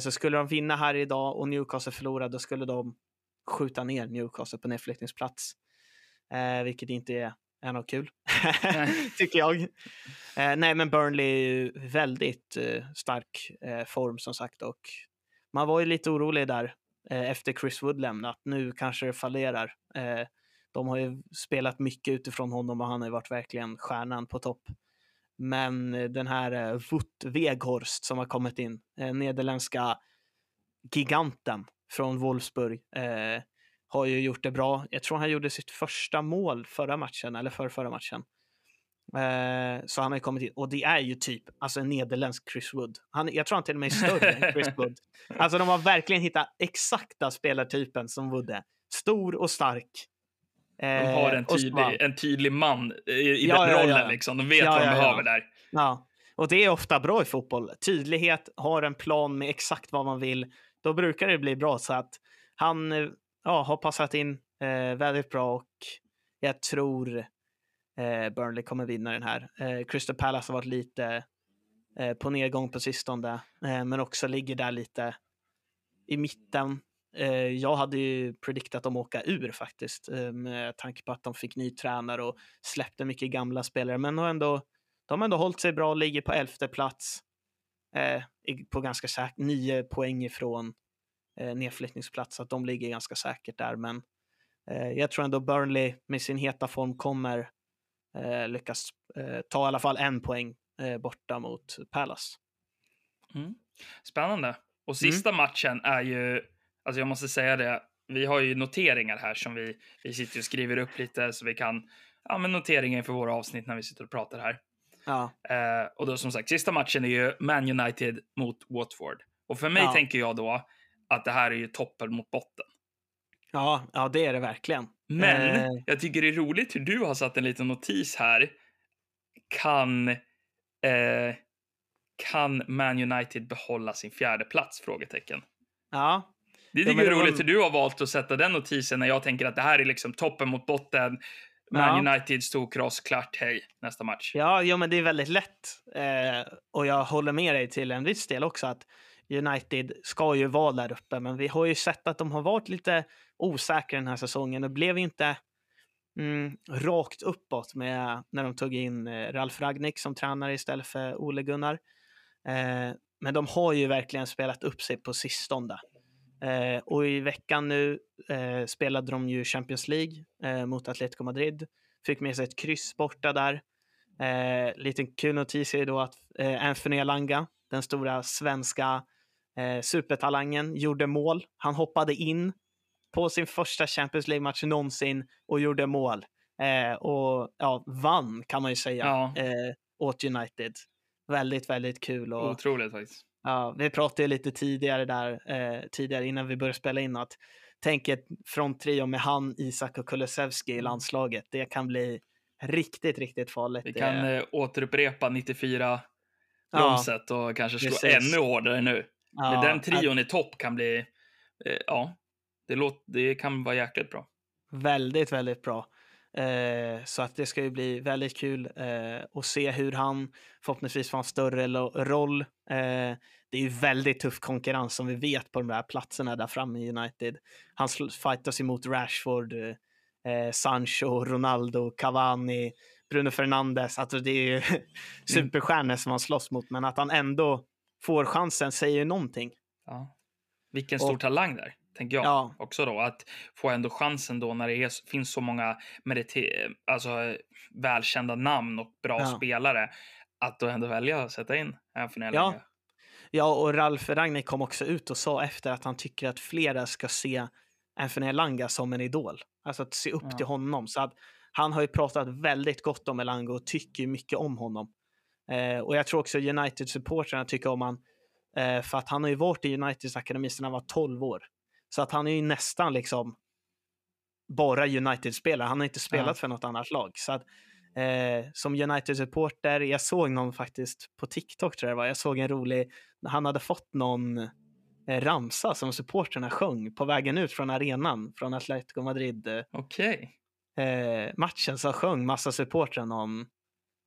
Så skulle de vinna här idag och Newcastle förlora, då skulle de skjuta ner Newcastle på nedflyttningsplats. Vilket inte är, är något kul, *laughs* tycker jag. Eh, nej, men Burnley är ju väldigt eh, stark eh, form som sagt och man var ju lite orolig där Eh, efter Chris Wood lämnat. Nu kanske det fallerar. Eh, de har ju spelat mycket utifrån honom och han har ju varit verkligen stjärnan på topp. Men eh, den här eh, Wout Weghorst som har kommit in, nederländska giganten från Wolfsburg, har ju gjort det bra. Jag tror han gjorde sitt första mål förra matchen, eller för förra matchen. Eh, så han har ju kommit in, och det är ju typ alltså en nederländsk Chris Wood. Han, jag tror han till och med är större än Chris Wood. *laughs* Alltså de har verkligen hittat exakta spelartypen som Wood är. Stor och stark. De Eh, har en snabb. tydlig, en tydlig man i, i Ja, den ja, rollen. ja. Liksom. De vet vad de behöver där. Ja, och det är ofta bra i fotboll. Tydlighet, har en plan med exakt vad man vill. Då brukar det bli bra. Så att han eh, ja, har passat in eh, väldigt bra och jag tror eh, Eh, Burnley kommer vinna den här. Eh, Crystal Palace har varit lite eh, på nedgång på sistone, eh, men också ligger där lite i mitten. Eh, jag hade ju prediktat dem åka ur faktiskt, eh, med tanke på att de fick ny tränare och släppte mycket gamla spelare, men har ändå de har ändå hållit sig bra, ligger på elfte plats eh, på ganska säkert nio poäng ifrån eh, nedflyttningsplats, så att de ligger ganska säkert där. Men eh, jag tror ändå Burnley med sin heta form kommer lyckas eh, ta i alla fall en poäng eh, borta mot Palace. Mm. Spännande. Och Mm. sista matchen är ju, alltså jag måste säga det, vi har ju noteringar här som vi, vi sitter och skriver upp lite så vi kan, ja men noteringar inför våra avsnitt när vi sitter och pratar här. Ja, Eh, och då som sagt, sista matchen är ju Man United mot Watford. Och för mig Ja. tänker jag då att det här är ju toppen mot botten. ja, ja det är det verkligen. Men Eh. jag tycker det är roligt hur du har satt en liten notis här. Kan, eh, kan Man United behålla sin fjärde plats? Frågetecken. Ja, Det Ja, tycker men jag är var roligt en- hur du har valt att sätta den notisen när jag tänker att det här är liksom toppen mot botten. Man Ja. United stod kross, klart, hej, nästa match. Ja, ja, men det är väldigt lätt. Eh, och jag håller med dig till en viss del också att United ska ju vara där uppe, men vi har ju sett att de har varit lite osäkra den här säsongen och blev inte mm, rakt uppåt med när de tog in eh, Ralf Ragnik som tränare istället för Ole Gunnar. Eh, men de har ju verkligen spelat upp sig på sistone. Eh, och i veckan nu eh, spelade de ju Champions League eh, mot Atletico Madrid. Fick med sig ett kryss borta där. Eh, liten kul notis är då att eh, Anthony Alanga, den stora svenska eh, supertalangen, gjorde mål. Han hoppade in på sin första Champions League-match någonsin och gjorde mål. Eh, och ja, vann kan man ju säga Ja. eh, åt United. Väldigt, väldigt kul. Och, Otroligt faktiskt. Ja, vi pratade lite tidigare där, eh, tidigare innan vi började spela in att tänk ett fronttrio med han, Isak och Kulusevski i landslaget. Det kan bli riktigt, riktigt farligt. Vi kan eh, återupprepa 94 Ja, bromset och kanske slå precis. ännu hårdare nu. Ja, Men den trion i topp kan bli, eh, ja, det, låt, det kan vara jäkligt bra. Väldigt, väldigt bra. Eh, så att det ska ju bli väldigt kul eh, att se hur han förhoppningsvis får en större roll. Eh, det är ju väldigt tuff konkurrens som vi vet på de där platserna där framme i United. Han fightas emot Rashford, eh, Sancho, Ronaldo, Cavani, Bruno Fernandes, alltså det är ju *laughs* Mm. superstjärnor som han slåss mot, men att han ändå får chansen säger någonting. Ja. Vilken stor Och- talang där, tänker jag Ja. också då. Att få ändå chansen då när det är, finns så många merite- alltså, välkända namn och bra Ja. spelare. Att då ändå välja att sätta in Anthony Ja. Ja, och Ralf Rangnick kom också ut och sa efter att han tycker att flera ska se Anthony Elanga som en idol. Alltså att se upp Ja. till honom. Så att han har ju pratat väldigt gott om Elanga och tycker mycket om honom. Eh, och jag tror också United-supportrarna tycker om han eh, för att han har ju varit i Uniteds akademi sedan han var 12 år. Så att han är ju nästan liksom bara United-spelare. Han har inte spelat Ja. för något annat lag. Så att eh, som United-supporter, jag såg någon faktiskt på TikTok tror jag det var, jag såg en rolig, han hade fått någon eh, ramsa som supporterna sjöng på vägen ut från arenan från Atletico Madrid eh, Okej. eh, matchen så sjöng massa supportrar någon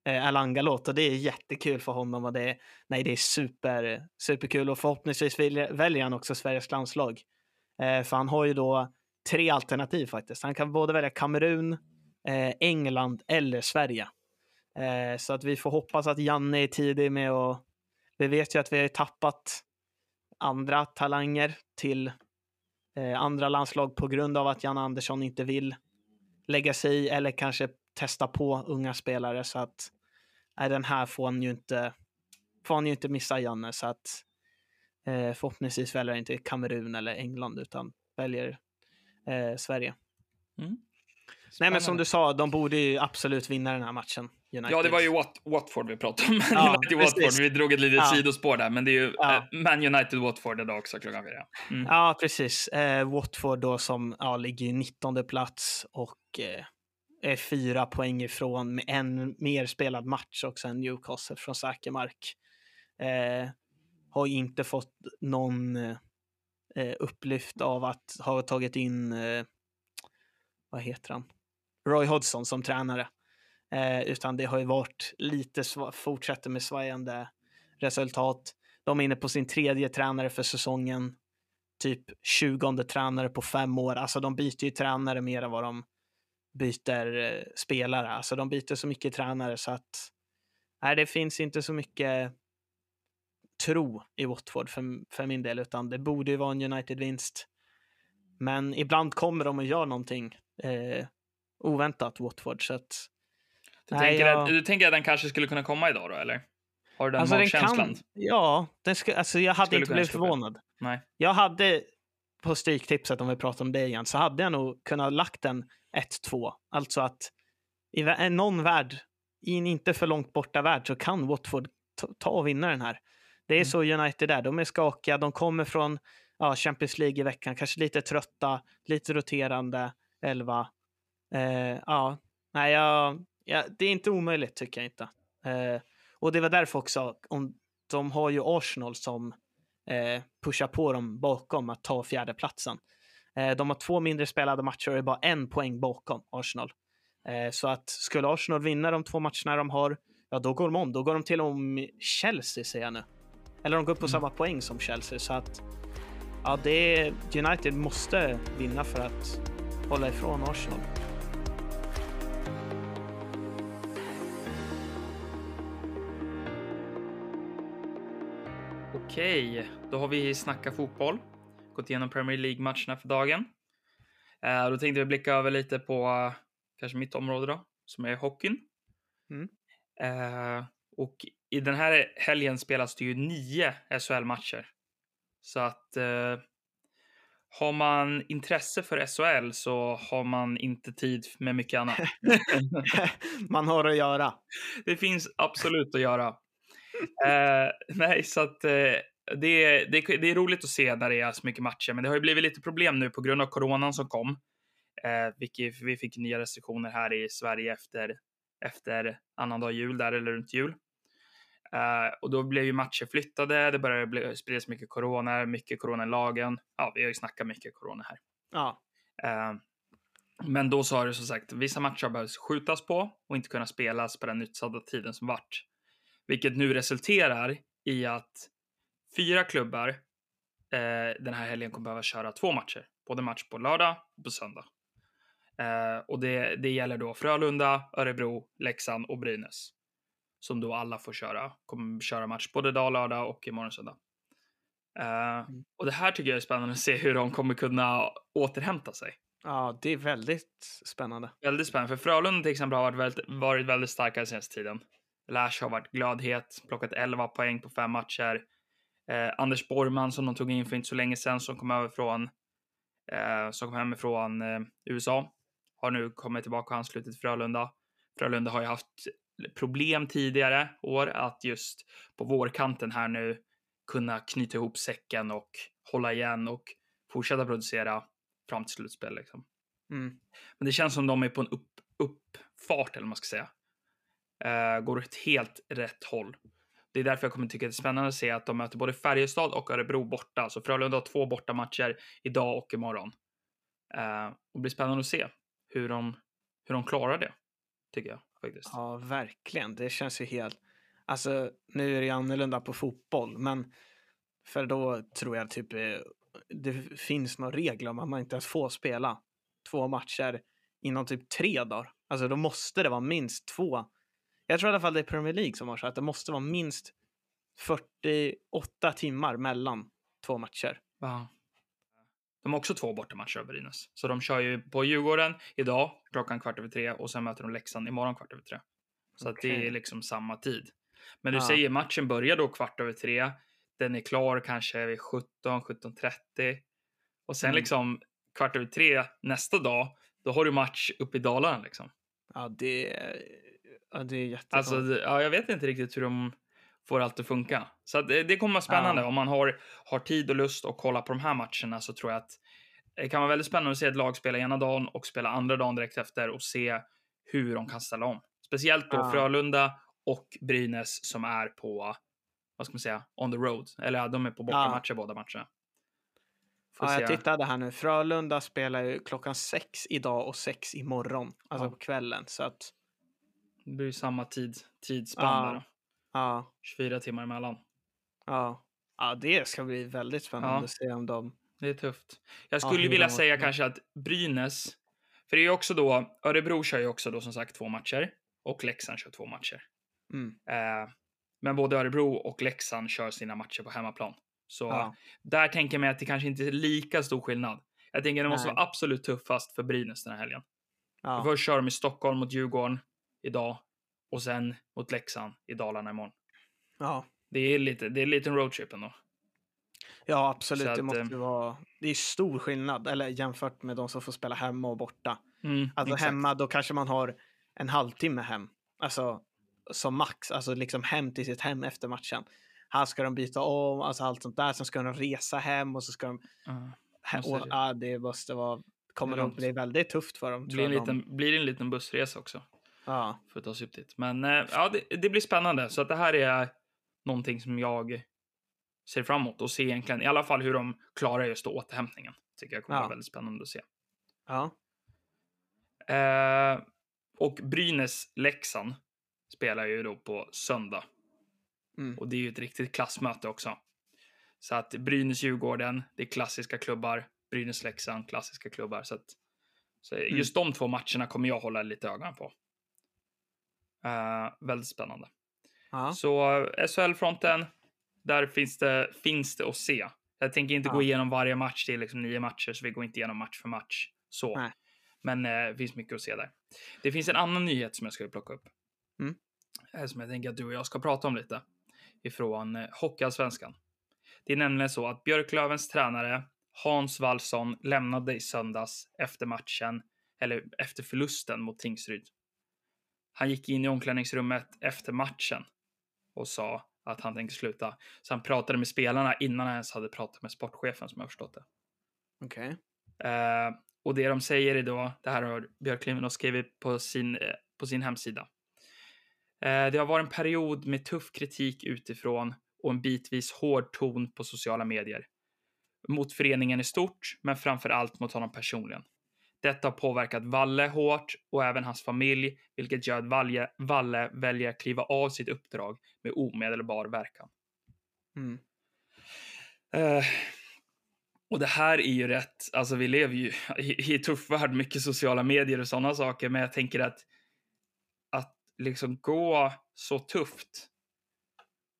Eh, Alanga-låt och det är jättekul för honom och det är, nej, det är super, superkul och förhoppningsvis väljer, han också Sveriges landslag. Eh, för han har ju då tre alternativ faktiskt. Han kan både välja Kamerun, eh, England eller Sverige. Eh, så att vi får hoppas att Janne är tidig med och vi vet ju att vi har tappat andra talanger till eh, andra landslag på grund av att Jan Andersson inte vill lägga sig i eller kanske testa på unga spelare så att nej, den här får han ju inte får han ju inte missa Janne så att eh, förhoppningsvis väljer han inte Kamerun eller England utan väljer eh, Sverige. Mm. Nej men som du sa, de borde ju absolut vinna den här matchen. United. Ja, det var ju Wat- Watford vi pratade om. *laughs* Ja, United Watford. precis. Vi drog ett litet Ja. sidospår där, men det är ju Ja. eh, Man United Watford idag också klockan fyra. Mm. Ja, precis. Eh, Watford då som ja, ligger i 19 plats och eh, är fyra poäng ifrån med en mer spelad match också än Newcastle från säker mark. Eh, har inte fått någon eh, upplyft av att ha tagit in, eh, vad heter han, Roy Hodgson som tränare. Eh, utan det har ju varit lite, fortsätter med svajande resultat. De är inne på sin tredje tränare för säsongen typ 20 tränare på fem år. Alltså de byter ju tränare mer än vad de byter eh, spelare. Alltså de byter så mycket tränare så att nej, det finns inte så mycket tro i Watford för, för min del, utan det borde ju vara en United-vinst. Men ibland kommer de och gör någonting eh, oväntat, Watford. Så att, Du, Nej, tänker jag- att, du tänker att den kanske skulle kunna komma idag då, eller? Har du den alltså den magkänslan? kan, ja, den ska, alltså jag hade Skulle inte blivit förvånad. Nej. Jag hade på Stryktipset, om vi pratar om det igen, så hade jag nog kunnat lagt den 1-2. Alltså att i vä- någon värld, i en inte för långt borta värld, så kan Watford ta- och vinna den här. Det är Mm. så United är. De är skakiga, de kommer från ja, Champions League i veckan, kanske lite trötta, lite roterande elva. Eh, ja, nej, jag, ja, det är inte omöjligt tycker jag inte. Eh, och det var därför också, om, de har ju Arsenal som eh, pushar på dem bakom att ta fjärdeplatsen. Eh, de har två mindre spelade matcher och är bara en poäng bakom Arsenal. Eh, så att skulle Arsenal vinna de två matcherna de har, ja då går de om. Då går de till och med Chelsea säger jag nu. Eller de går upp på Mm. samma poäng som Chelsea. Så att ja, det är, United måste vinna för att hålla ifrån Arsenal. Okej, då har vi snackat fotboll. Gått igenom Premier League-matcherna för dagen. Eh, då tänkte vi blicka över lite på eh, kanske mitt område då, som är hockeyn. Mm. Eh, och i den här helgen spelas det ju nio SHL-matcher. Så att eh, har man intresse för SHL så har man inte tid med mycket annat. *laughs* Man har att göra. det finns absolut att göra. *laughs* Eh, nej, så att eh, det, är- det, är- det är roligt att se när det är så mycket matcher, men det har ju blivit lite problem nu på grund av coronan som kom. Eh, vilket, vi fick nya restriktioner här i Sverige efter, efter annandag jul, där eller runt jul. Eh, och då blev ju matcher flyttade, det började bli, spridas mycket corona, mycket lagen. Ja, vi har ju snackat mycket corona här. Ja, Eh, men då så har det som sagt, vissa matcher har behövt skjutas på och inte kunna spelas på den utsatta tiden som vart. Vilket nu resulterar i att fyra klubbar eh, den här helgen kommer behöva köra två matcher. Både match på lördag och på söndag. Eh, och det, det gäller då Frölunda, Örebro, Leksand och Brynäs. Som då alla får köra, kommer köra match både idag lördag och imorgon söndag. Eh, och det här tycker jag är spännande att se hur de kommer kunna återhämta sig. Ja, det är väldigt spännande. Väldigt spännande, för Frölunda till exempel har varit väldigt, varit väldigt starka den senaste tiden. Lash har varit glödhet, plockat 11 poäng på fem matcher. Eh, Anders Borgman som de tog in för inte så länge sedan som kom över från eh, som kom hemifrån eh, USA har nu kommit tillbaka och anslutit Frölunda. Frölunda har ju haft problem tidigare år att just på vårkanten här nu kunna knyta ihop säcken och hålla igen och fortsätta producera fram till slutspel. Liksom. Mm. Men det känns som de är på en upp, uppfart, eller vad man ska säga. Eh, går åt helt rätt håll. Det är därför jag kommer tycka det är spännande att se att de möter både Färjestad och Örebro borta. Så Frölunda har två bortamatcher idag och imorgon. Eh, och det blir spännande att se hur de, hur de klarar det, tycker jag faktiskt. Ja, verkligen. Det känns ju helt... Alltså, nu är det ju annorlunda på fotboll, men för då tror jag typ eh, det finns några regler om att man inte ens får spela två matcher inom typ tre dagar. Alltså, då måste det vara minst två. Jag tror i alla fall det är Premier League som har så att det måste vara minst 48 timmar mellan två matcher. Ja. De har också två bortamatcher Brynäs. Så de kör ju på Djurgården idag klockan kvart över tre och sen möter de Leksand imorgon kvart över tre. Så att det är liksom samma tid. Men du Ja. säger matchen börjar då kvart över tre. Den är klar kanske vid 17, 17.30. Och sen Mm. liksom kvart över tre nästa dag, då har du match uppe i Dalarna liksom. Ja, det ja, det är jättekonstigt. Alltså, ja, jag vet inte riktigt hur de får allt att funka. Så det, det kommer vara spännande. Ja. Om man har, har tid och lust att kolla på de här matcherna så tror jag att det kan vara väldigt spännande att se ett lag spela ena dagen och spela andra dagen direkt efter och se hur de kan ställa om. Speciellt då Ja. Frölunda och Brynäs som är på, vad ska man säga, on the road. Eller ja, de är på bortamatcher båda matcherna. Får Ja, jag se. tittade här nu. Frölunda spelar ju klockan sex idag och sex imorgon, alltså Ja. på kvällen. Så att, Det blir ju samma tid, tidsspann Ja. där då. ja, 24 24 timmar emellan. ja. Ja, det ska bli väldigt spännande Ja. att se om de... Det är tufft. Jag Ja, skulle hur vilja säga kanske att Brynäs, för det är ju också då, Örebro kör ju också då som sagt två matcher och Leksand kör två matcher. Mm. Eh, men både Örebro och Leksand kör sina matcher på hemmaplan. Så Ja. där tänker jag mig att det kanske inte är lika stor skillnad. Jag tänker det måste Nej. vara absolut tuffast för Brynäs den här helgen. Ja. Först kör de i Stockholm mot Djurgården idag och sen mot Leksand i Dalarna imorgon. ja. Det är lite, det är en liten roadtrip ändå. ja, absolut. Så det att, måste eh, ju vara... Det är stor skillnad, eller jämfört med de som får spela hemma och borta. Mm, Alltså exakt. hemma, då kanske man har en halvtimme hem. Alltså som max, alltså liksom hem till sitt hem efter matchen. Här ska de byta om, alltså allt sånt där. Sen ska de resa hem och så ska de... Ja. He- och, det. ja, det måste vara... Kommer Det långt. bli väldigt tufft för dem. blir, en jag, de- liten, blir en liten bussresa också. Ja, för att ta sig upp dit. Men eh, ja, det, det blir spännande. Så att det här är någonting som jag ser fram emot och se egentligen i alla fall hur de klarar just återhämtningen. Tycker jag kommer Ja. vara väldigt spännande att se. ja, Eh, och Brynäs-Leksand spelar ju då på söndag. Mm. Och det är ju ett riktigt klassmöte också. Så att Brynäs-Djurgården, det är klassiska klubbar. Brynäs-Leksand, klassiska klubbar. Så att så just de två matcherna kommer jag hålla lite ögonen på. Eh, väldigt spännande. ja. Så eh, SHL-fronten, där finns det, finns det att se. Jag tänker inte Ja. gå igenom varje match, det är liksom nio matcher, så vi går inte igenom match för match. Så. Nej. Men eh, det finns mycket att se där. Det finns en annan nyhet som jag ska plocka upp. Mm. Eh, Som jag tänker att du och jag ska prata om lite. Ifrån eh, Hockeyallsvenskan. Det är nämligen så att Björklövens tränare Hans Wallson lämnade i söndags efter matchen, eller efter förlusten mot Tingsryd. Han gick in i omklädningsrummet efter matchen och sa att han tänkte sluta. Så han pratade med spelarna innan han ens hade pratat med sportchefen som jag förstått det. Okej. Eh, och det de säger är då, det här har Björklöven skrivit på sin, eh, på sin hemsida. Eh, det har varit en period med tuff kritik utifrån och en bitvis hård ton på sociala medier. Mot föreningen i stort, men framför allt mot honom personligen. Detta har påverkat Valle hårt och även hans familj, vilket gör att Valle, Valle väljer att kliva av sitt uppdrag med omedelbar verkan. Mm. Eh, Och det här är ju rätt, alltså vi lever ju *laughs* i, i tuff värld, mycket sociala medier och sådana saker, men jag tänker att att liksom gå så tufft.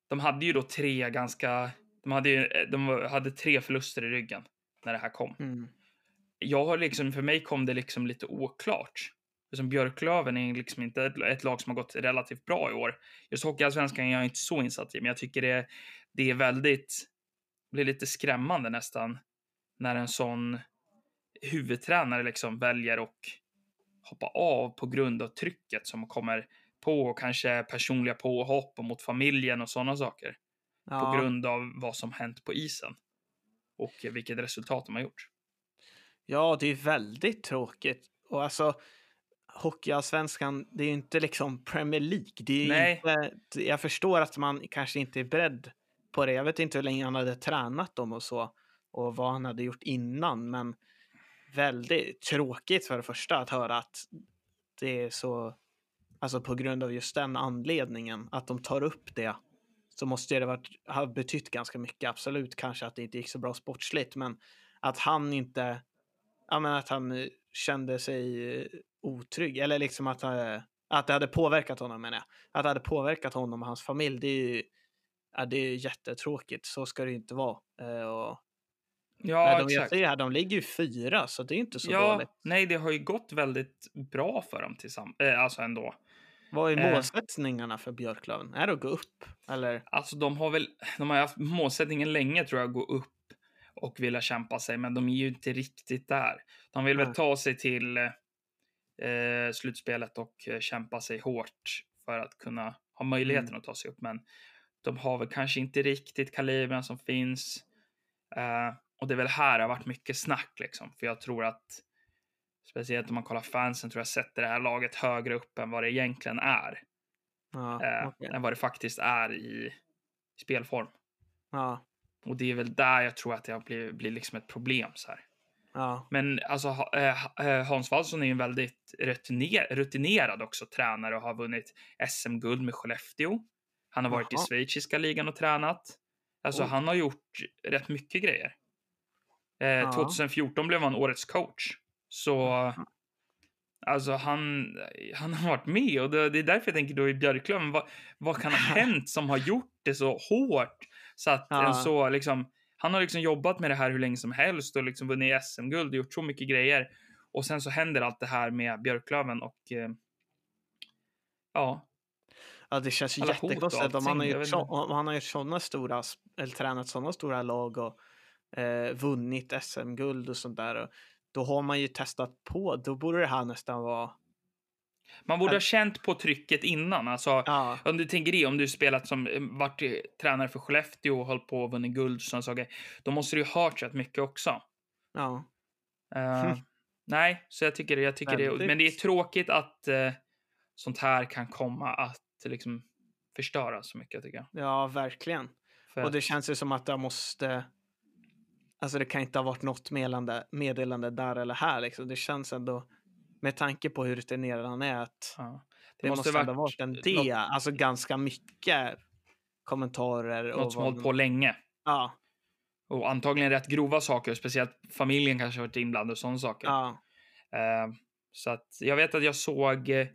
De hade ju då tre ganska, de hade ju, de hade tre förluster i ryggen när det här kom. Mm. Jag har liksom, för mig kom det liksom lite oklart. Som Björklöven är liksom inte ett, ett lag som har gått relativt bra i år. Just Hockeyallsvenskan är jag inte så insatt i, men jag tycker det, det är väldigt, blir lite skrämmande nästan när en sån huvudtränare liksom väljer att hoppa av på grund av trycket som kommer på och kanske personliga påhopp och mot familjen och sådana saker. Ja. På grund av vad som hänt på isen. Och vilket resultat de har gjort. Ja, det är väldigt tråkigt. Och alltså, Hockeyallsvenskan, det är ju inte liksom Premier League. Det är Nej. inte, jag förstår att man kanske inte är beredd på det. Jag vet inte hur länge han hade tränat dem och så och vad han hade gjort innan, men väldigt tråkigt för det första att höra att det är så, alltså på grund av just den anledningen, att de tar upp det så måste det varit, ha betytt ganska mycket. Absolut kanske att det inte gick så bra sportsligt, men att han inte, ja men att han eh, kände sig eh, otrygg eller liksom att, eh, att det hade påverkat honom menar jag. Att det hade påverkat honom och hans familj, det är ju ja, det är jättetråkigt. Så ska det ju inte vara. Eh, Och, Ja, nej, de, exakt. här, de ligger ju fyra, så det är inte så ja, dåligt. nej, det har ju gått väldigt bra för dem tillsammans, äh, alltså ändå. Vad är eh. målsättningarna för Björklöven? Är det att gå upp? Eller? Alltså de har väl, de har haft målsättningen länge tror jag, att gå upp och vilja kämpa sig, men de är ju inte riktigt där. De vill väl ta sig till eh, slutspelet och eh, kämpa sig hårt för att kunna ha möjligheten Mm. att ta sig upp, men de har väl kanske inte riktigt kalibern som finns. Eh, och det är väl här det har varit mycket snack liksom, för jag tror att speciellt om man kollar fansen tror jag sätter det här laget högre upp än vad det egentligen är. Ja, Eh, okej. än vad det faktiskt är i spelform. ja, Och det är väl där jag tror att det blivit, blir liksom ett problem så här. ja, Men alltså eh, eh, Hans Wallson är ju en väldigt rutiner, rutinerad också tränare och har vunnit SM-guld med Skellefteå. Han har varit Jaha. i schweiziska ligan och tränat. Alltså Oj. han har gjort rätt mycket grejer. Eh, Ja. 2014 blev han årets coach. Så alltså han, han har varit med och det, det är därför jag tänker då i Björklöven, vad, vad kan ha *laughs* hänt som har gjort det så hårt så att Ja. en så liksom, han har liksom jobbat med det här hur länge som helst och liksom vunnit SM-guld och gjort så mycket grejer. Och sen så händer allt det här med Björklöven och eh, ja, ja, det känns ju jättekonstigt om han har gjort, så, om han har gjort sådana stora, eller tränat sådana stora lag och eh, vunnit SM-guld och sånt där. Och då har man ju testat på, då borde det här nästan vara, man borde ha känt på trycket innan. Alltså, ja, Om du tänker det, om du spelat som eh, varit eh, tränare för Skellefteå och hållit på och vunnit guld och sådana saker, då måste du ju ha hört rätt mycket också. ja, Eh, *laughs* nej, så jag tycker, jag tycker det, men det är tråkigt att eh, sånt här kan komma att liksom förstöra så mycket tycker jag. ja, verkligen. För Och det känns ju som att det måste, alltså det kan inte ha varit något meddelande, meddelande där eller här liksom. Det känns ändå, med tanke på hur rutinerad han är, att ja. det, måste, ändå ha varit en något- det, alltså ganska mycket kommentarer. något och som hållit på länge. Ja, Och antagligen rätt grova saker, speciellt familjen kanske har varit inblandad och sådana saker. ja, Eh, så att jag vet att jag såg eh,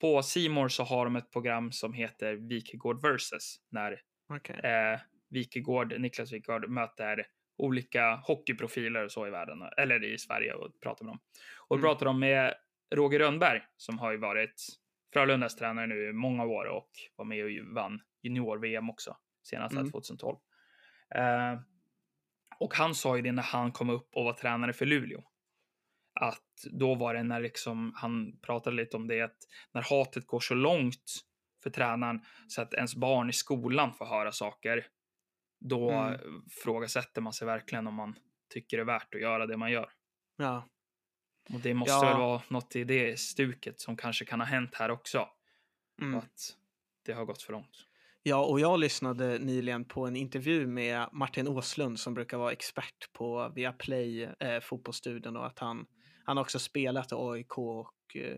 på Simor så har de ett program som heter Wikegård versus när okej. eh, Wikegård, Niklas Wikegård möter olika hockeyprofiler och så i världen eller i Sverige och pratar med dem. Och Mm. pratar de med Roger Rönnberg som har ju varit Frölundas tränare nu i många år och var med och vann junior-VM också senast Mm. 2012. Eh, och han sa ju det när han kom upp och var tränare för Luleå. Att då var det när liksom, han pratade lite om det, att när hatet går så långt för tränaren så att ens barn i skolan får höra saker, då Mm. frågasätter man sig verkligen om man tycker det är värt att göra det man gör. Ja, Och det måste Ja. väl vara något i det stuket som kanske kan ha hänt här också. mm. Att det har gått för långt. ja, och jag lyssnade nyligen på en intervju med Martin Åslund som brukar vara expert på Viaplay eh, fotbollsstudion och att han, han har också spelat i AIK och eh,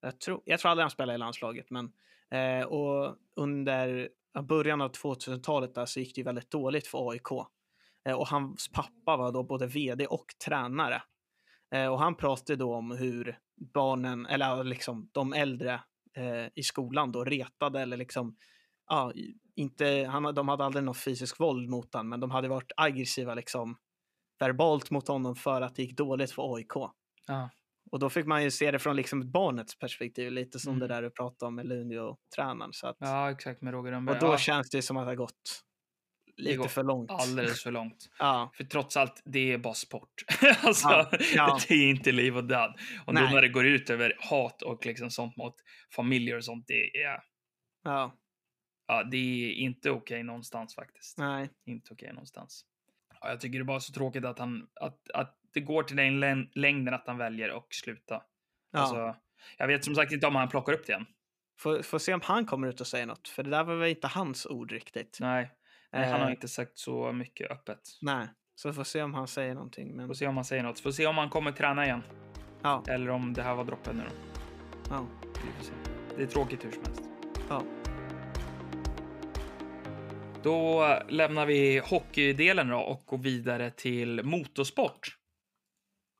jag, tror, jag tror aldrig han spelade i landslaget, men eh, och under början av 2000-talet där så gick det ju väldigt dåligt för AIK. Eh, och hans pappa var då både vd och tränare. Eh, och han pratade då om hur barnen, eller liksom de äldre eh, i skolan då retade eller liksom, ja, inte, han, de hade aldrig något fysiskt våld mot honom, men de hade varit aggressiva liksom verbalt mot honom för att det gick dåligt för AIK. Ja. Och då fick man ju se det från liksom barnets perspektiv, lite som Mm. det där du pratade om med Luleå-tränaren. Ja, exakt med Roger Rönnberg. och då ja, känns det som att det har gått lite för långt. alldeles för långt. *laughs* Ja, För trots allt, det är bara sport. *laughs* alltså, Ja, ja. *laughs* det är inte liv och död. Och då Nej. när det går ut över hat och liksom sånt mot familjer och sånt, det är, ja, ja, det är inte okej någonstans faktiskt. nej. Inte okej någonstans. Ja, jag tycker det är bara så tråkigt att han, att, att det går till den län- längden att han väljer att sluta. Ja. Alltså, jag vet som sagt inte om han plockar upp det igen. Får, får se om han kommer ut och säger något, för det där var väl inte hans ord riktigt. Nej, nej han har Eh. inte sagt så mycket öppet. Nej, så får se om han säger någonting. Men Får se om han säger något. Får se om han kommer träna igen. ja, Eller om det här var droppen nu då. ja, Vi. Det är tråkigt hur som helst. ja. Då lämnar vi hockeydelen då och går vidare till motorsport.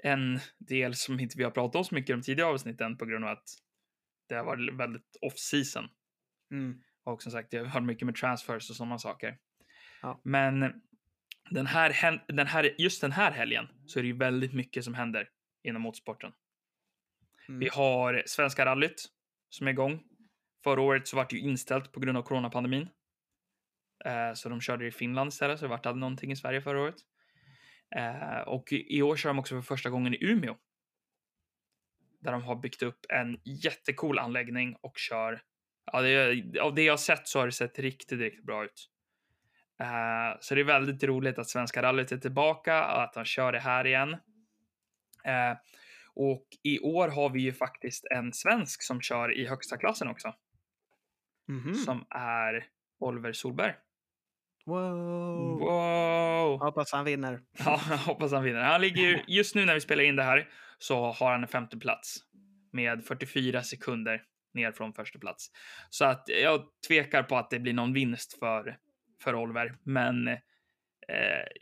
En del som inte vi har pratat om så mycket i de tidigare avsnitten på grund av att det har varit väldigt off-season. Mm. Och som sagt, det har mycket med transfers och sådana saker. Ja. Men den här, den här, just den här helgen så är det ju väldigt mycket som händer inom motorsporten. Mm. Vi har Svenska rallyt som är igång. Förra året så var det ju inställt på grund av coronapandemin. Eh, så de körde i Finland istället, så det vart aldrig någonting i Sverige förra året. Eh, och i i år kör de också för första gången i Umeå. Där de har byggt upp en jättecool anläggning och kör. Ja, det, av det jag har sett så har det sett riktigt, riktigt bra ut. Eh, så det är väldigt roligt att Svenska rallyt är tillbaka och att de kör det här igen. Eh, och i år har vi ju faktiskt en svensk som kör i högsta klassen också. Mhm. Som är Oliver Solberg. Wow. Wow! Hoppas han vinner. *laughs* Ja, hoppas han vinner. Han ligger ju, *laughs* just nu när vi spelar in det här så har han en femte plats med 44 sekunder ner från första plats. Så att jag tvekar på att det blir någon vinst för, för Oliver, men eh,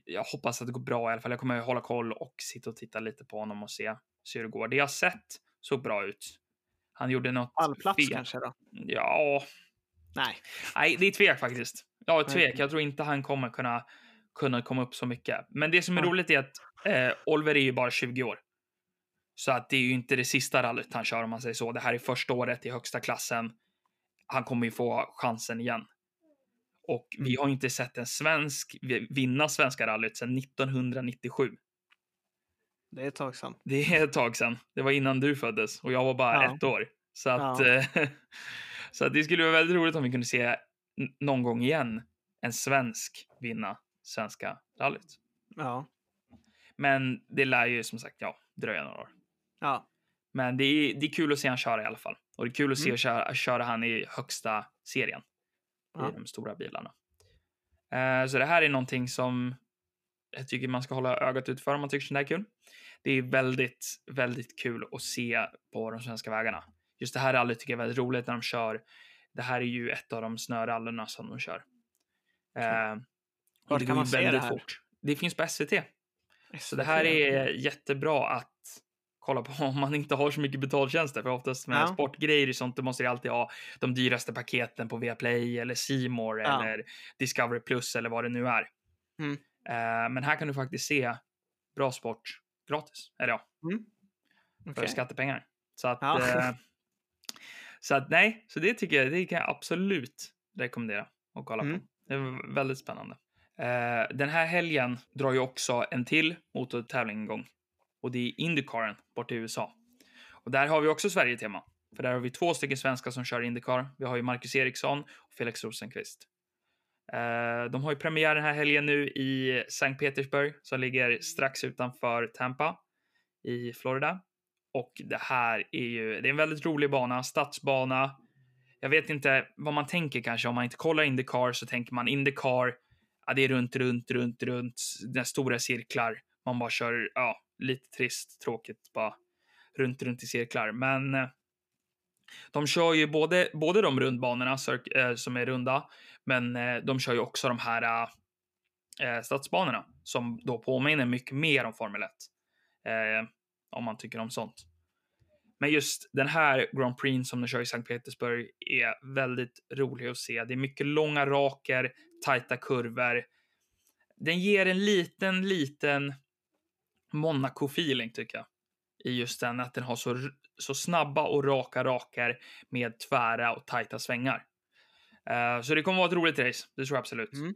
jag hoppas att det går bra i alla fall. Jag kommer att hålla koll och sitta och titta lite på honom och se, se hur det går. Det jag sett såg bra ut. Han gjorde något Allplats fel. kanske då? Ja, Nej. Nej, det är tvek faktiskt. Ja, tvek. Jag tror inte han kommer kunna, kunna komma upp så mycket. Men det som är Ja. roligt är att eh, Oliver är ju bara 20 år. Så att det är ju inte det sista rallyt han kör om man säger så. Det här är första året i högsta klassen. Han kommer ju få chansen igen. Och vi Mm. har inte sett en svensk vinna svenska rallyt sedan 1997. Det är ett tag sedan. Det är ett tag sedan. Det var innan du föddes och jag var bara Ja. ett år. Så att, Ja. *laughs* så att det skulle vara väldigt roligt om vi kunde se någon gång igen en svensk vinna svenska rallyt. Ja. Men det lär ju som sagt ja, dröja några år. Ja. Men det är, det är kul att se han köra i alla fall. Och det är kul att se Mm. köra, köra han i högsta serien Ja. i de stora bilarna. Eh, så det här är någonting som jag tycker man ska hålla ögat ut för om man tycker sånt här är kul. Det är väldigt, väldigt kul att se på de svenska vägarna. Just det här rallyt tycker jag är väldigt roligt när de kör. Det här är ju ett av de snörallyna som de kör. Eh, det kan man se det här? fort. Det finns på SVT. Så det här är jättebra att kolla på *laughs* om man inte har så mycket betaltjänster. För oftast med Ja. sportgrejer och sånt, då måste du alltid ha de dyraste paketen på Viaplay eller More Ja. eller Discovery Plus eller vad det nu är. Mm. Eh, men här kan du faktiskt se bra sport gratis. Eller ja, för Okej. skattepengar. Så att, Ja. eh, *laughs* så att nej, så det tycker jag, det kan jag absolut rekommendera att kolla Mm. på. Det är väldigt spännande. Eh, den här helgen drar ju också en till motortävling igång och det är Indycaren bort i USA. Och där har vi också Sverige-tema. För där har vi två stycken svenskar som kör Indycar. Vi har ju Marcus Eriksson och Felix Rosenqvist. Eh, de har ju premiär den här helgen nu i Sankt Petersburg som ligger strax utanför Tampa i Florida. Och det här är ju, det är en väldigt rolig bana, stadsbana. Jag vet inte vad man tänker kanske om man inte kollar Indycar så tänker man Indycar, ja det är runt, runt, runt, runt, den stora cirklar. Man bara kör, ja, lite trist, tråkigt bara runt, runt i cirklar. Men eh, de kör ju både, både de rundbanorna eh, som är runda, men eh, de kör ju också de här eh, eh stadsbanorna som då påminner mycket mer om Formel 1. Eh, om man tycker om sånt. Men just den här Grand Prix som de kör i Sankt Petersburg är väldigt rolig att se. Det är mycket långa raker, tajta kurvor. Den ger en liten, liten Monaco-feeling tycker jag. I just den att den har så, så snabba och raka raker med tvära och tajta svängar. Uh, så det kommer vara ett roligt race, det tror jag absolut. Mm.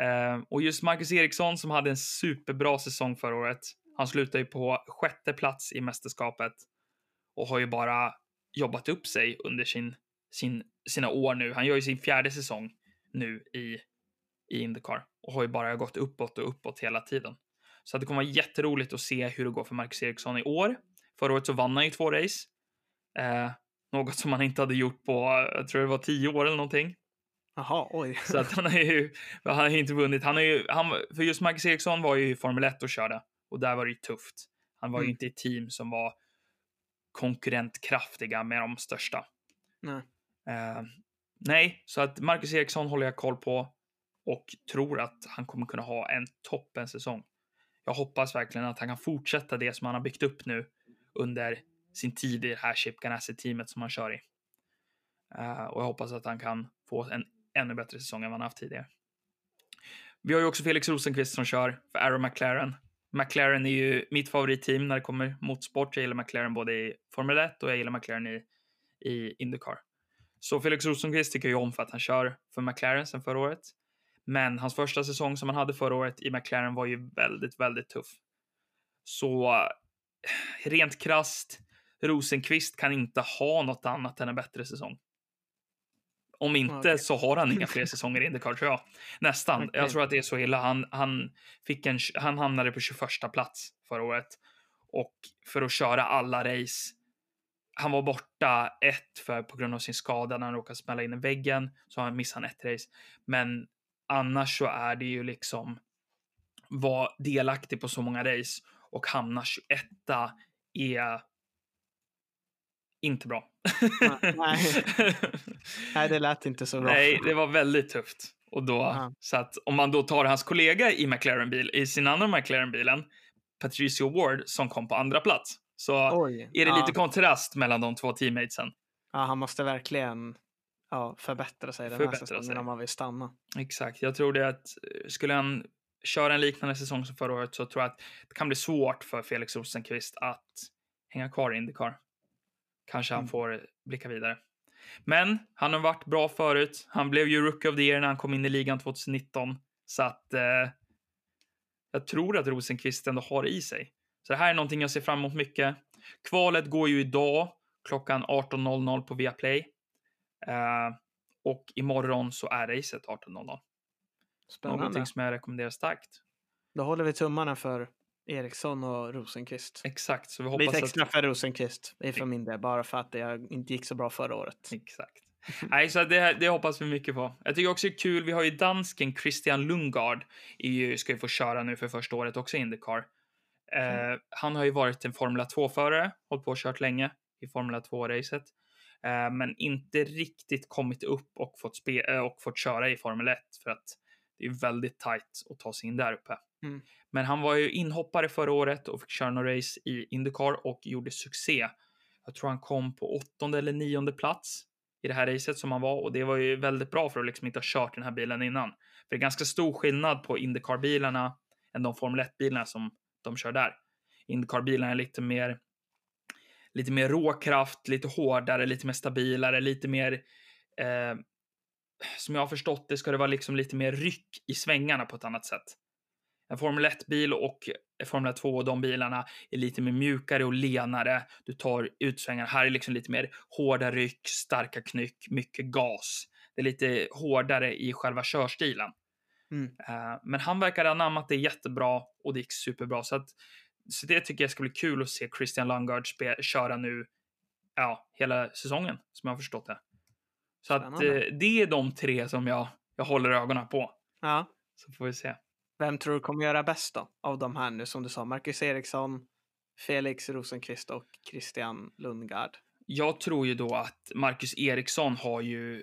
Uh, och just Marcus Eriksson som hade en superbra säsong förra året. Han slutar ju på sjätte plats i mästerskapet och har ju bara jobbat upp sig under sin, sin, sina år nu. Han gör ju sin fjärde säsong nu i, i Indycar och har ju bara gått uppåt och uppåt hela tiden. Så det kommer vara jätteroligt att se hur det går för Marcus Eriksson i år. Förra året så vann han ju två race. Eh, något som han inte hade gjort på, jag tror det var tio år eller någonting. Jaha, oj. Så att han har ju, han har inte vunnit. Han har ju, han, för just Marcus Eriksson var ju i Formel 1 och körde och där var det ju tufft. Han var Mm. ju inte i team som var konkurrentkraftiga med de största. Nej. Eh, nej, så att Marcus Eriksson håller jag koll på och tror att han kommer kunna ha en toppen säsong. Jag hoppas verkligen att han kan fortsätta det som han har byggt upp nu under sin tid i det här Chip Ganassi-teamet som han kör i. Uh, och jag hoppas att han kan få en ännu bättre säsong än vad han haft tidigare. Vi har ju också Felix Rosenqvist som kör för Arrow McLaren. McLaren är ju mitt favoritteam när det kommer motorsport. Jag gillar McLaren både i Formel 1 och jag gillar McLaren i, i Indycar. Så Felix Rosenqvist tycker jag om för att han kör för McLaren sen förra året. Men hans första säsong som han hade förra året i McLaren var ju väldigt, väldigt tuff. Så eh, rent krast, Rosenqvist kan inte ha något annat än en bättre säsong. Om inte Okej. så har han inga fler *laughs* säsonger i Indycar tror jag. Nästan. Okej. Jag tror att det är så illa. Han, han, fick en, han hamnade på 21 plats förra året. Och för att köra alla race. Han var borta ett för på grund av sin skada när han råkade smälla in i väggen. Så han missade han ett race. Men annars så är det ju liksom vara delaktig på så många race och hamna 21 är inte bra. Nej. *laughs* Nej, det lät inte så bra. Nej, det var väldigt tufft. Och då, så att om man då tar hans kollega i McLaren-bil, i sin andra McLaren-bilen, Patricio Ward, som kom på andra plats, så Oj. är det ja. lite kontrast mellan de två teammatesen. ja, han måste verkligen ja, förbättra sig den Förbättra här säsongen sig. om han vill stanna. Exakt. Jag tror det att eh, skulle han köra en liknande säsong som förra året så tror jag att det kan bli svårt för Felix Rosenqvist att hänga kvar i Indycar. Kanske han Mm. får blicka vidare. Men han har varit bra förut. Han blev ju Rookie of the Year när han kom in i ligan 2019. Så att eh, jag tror att Rosenqvist ändå har i sig. Så det här är någonting jag ser fram emot mycket. Kvalet går ju idag klockan 18.00 på Viaplay. Eh, och imorgon så är racet 18.00. Spännande. Någonting som jag rekommenderar starkt. Då håller vi tummarna för Eriksson och Rosenqvist. Exakt, så vi hoppas Lite extra att... för Rosenqvist är för min del, bara för att det inte gick så bra förra året. Exakt. *laughs* Nej, så det, det hoppas vi mycket på. Jag tycker också det är kul, vi har ju dansken Christian Lundgaard, ju, ska ju få köra nu för första året också i Indycar. Eh, han har ju varit en Formula 2-förare, hållit på och kört länge i Formula 2-racet. Eh, men inte riktigt kommit upp och fått, spe, eh, och fått köra i Formel 1 för att det är väldigt tajt att ta sig in där uppe. Mm. Men han var ju inhoppare förra året och fick köra några race i Indycar och gjorde succé. Jag tror han kom på åttonde eller nionde plats i det här racet som han var och det var ju väldigt bra för att liksom inte ha kört den här bilen innan. För det är ganska stor skillnad på Indycar-bilarna än de Formel 1-bilarna som de kör där. Indycar-bilarna är lite mer lite mer råkraft, lite hårdare, lite mer stabilare, lite mer eh, som jag har förstått det ska det vara liksom lite mer ryck i svängarna på ett annat sätt. En Formel 1-bil och Formel 2 och de bilarna är lite mer mjukare och lenare. Du tar utsvängarna. Här är liksom lite mer hårda ryck, starka knyck, mycket gas. Det är lite hårdare i själva körstilen. Mm. Eh, men han verkar ha anammat det jättebra och det gick superbra. Så, att, så det tycker jag ska bli kul att se Christian Lundgaard köra nu ja, hela säsongen, som jag har förstått det. Så att eh, det är de tre som jag, jag håller ögonen på. Ja. Så får vi se. Vem tror du kommer göra bäst då? Av de här nu som du sa, Marcus Eriksson, Felix Rosenqvist och Christian Lundgaard. Jag tror ju då att Marcus Eriksson har ju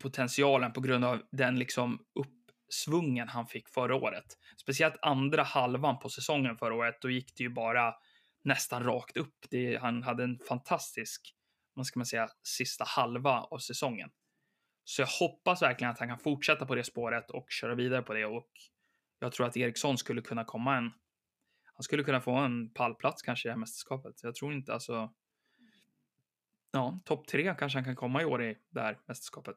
potentialen på grund av den liksom upp, svungen han fick förra året. Speciellt andra halvan på säsongen förra året. Då gick det ju bara nästan rakt upp. Det, han hade en fantastisk, vad ska man säga, sista halva av säsongen. Så jag hoppas verkligen att han kan fortsätta på det spåret och köra vidare på det. Och jag tror att Eriksson skulle kunna komma en... Han skulle kunna få en pallplats kanske i det här mästerskapet. Jag tror inte alltså... Ja, topp tre kanske han kan komma i år i det här mästerskapet.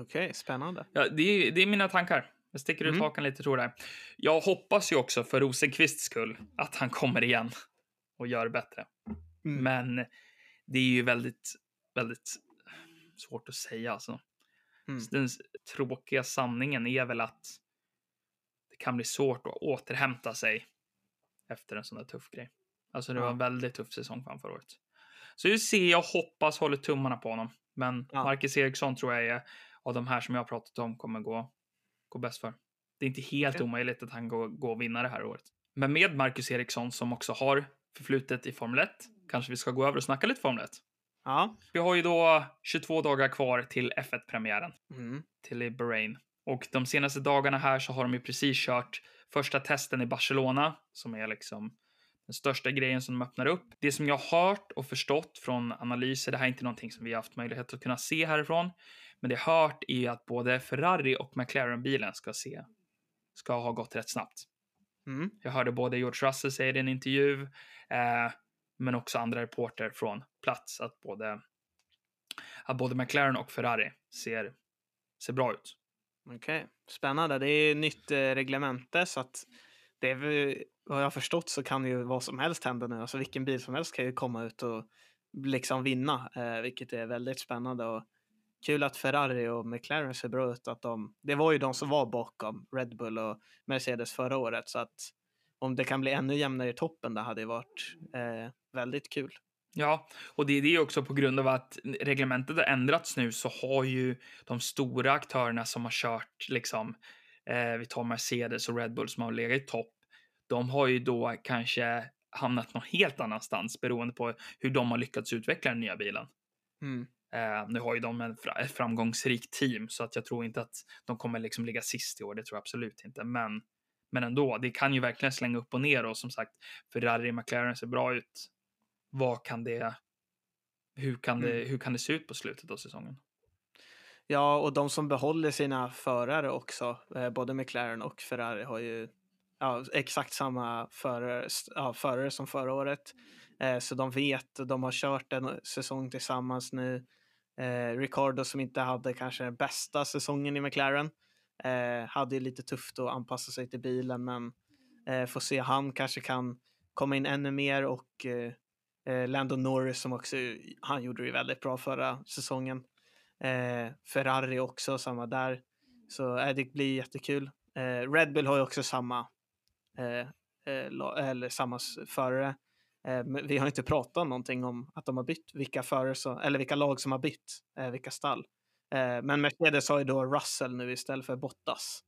Okej, okay, spännande. Ja, det är, det är mina tankar. Jag sticker ut Mm. hakan lite tror jag. Jag hoppas ju också för Rosenqvists skull att han kommer igen och gör bättre. Mm. Men det är ju väldigt, väldigt svårt att säga alltså. Mm. Den tråkiga sanningen är väl att det kan bli svårt att återhämta sig efter en sån där tuff grej. Alltså det var en väldigt tuff säsong för förra året. Så vi ser, jag hoppas, håller tummarna på honom. Men Ja. Marcus Eriksson tror jag är av de här som jag har pratat om kommer gå, gå bäst för. Det är inte helt omöjligt att han går, går och vinna det här året. Men med Marcus Eriksson som också har förflutet i Formel 1 kanske vi ska gå över och snacka lite Formel 1. Ja. Vi har ju då 22 dagar kvar till F1-premiären Mm. till Bahrain. Och de senaste dagarna här så har de ju precis kört första testen i Barcelona som är liksom den största grejen som de öppnar upp. Det som jag har hört och förstått från analyser, det här är inte någonting som vi har haft möjlighet att kunna se härifrån, men det jag hört är att både Ferrari och McLaren-bilen ska se, ska ha gått rätt snabbt. Mm. Jag hörde både George Russell säga det i en intervju, eh, men också andra reporter från plats att både, att både McLaren och Ferrari ser, ser bra ut. Okej, spännande. Det är nytt eh, reglemente så att det är vad jag har förstått så kan ju vad som helst hända nu. Alltså vilken bil som helst kan ju komma ut och liksom vinna, eh, vilket är väldigt spännande och kul att Ferrari och McLaren ser bra ut. Att de, det var ju de som var bakom Red Bull och Mercedes förra året så att om det kan bli ännu jämnare i toppen det hade varit eh, väldigt kul. Ja, och det är det också på grund av att reglementet har ändrats nu så har ju de stora aktörerna som har kört liksom, eh, vi tar Mercedes och Red Bull som har legat i topp, de har ju då kanske hamnat någon helt annanstans beroende på hur de har lyckats utveckla den nya bilen. Mm. Eh, nu har ju de ett framgångsrikt team så att jag tror inte att de kommer liksom ligga sist i år. Det tror jag absolut inte. Men, men ändå, det kan ju verkligen slänga upp och ner och som sagt, Ferrari McLaren ser bra ut. Vad kan det? Hur kan det? Hur kan det se ut på slutet av säsongen? Ja, och de som behåller sina förare också, eh, både McLaren och Ferrari har ju ja, exakt samma förare, ja, förare som förra året. Eh, så de vet, de har kört en säsong tillsammans nu. Eh, Ricardo som inte hade kanske den bästa säsongen i McLaren eh, hade ju lite tufft att anpassa sig till bilen men eh, får se, han kanske kan komma in ännu mer och eh, eh Lando Norris som också, han gjorde det väldigt bra förra säsongen. Eh, Ferrari också, samma där. Så eh, det blir jättekul. Eh, Red Bull har ju också samma, eh, eh, eller samma förare. Eh, vi har inte pratat någonting om att de har bytt, vilka förare eller vilka lag som har bytt, eh, vilka stall. Eh, men Mercedes har ju då Russell nu istället för Bottas.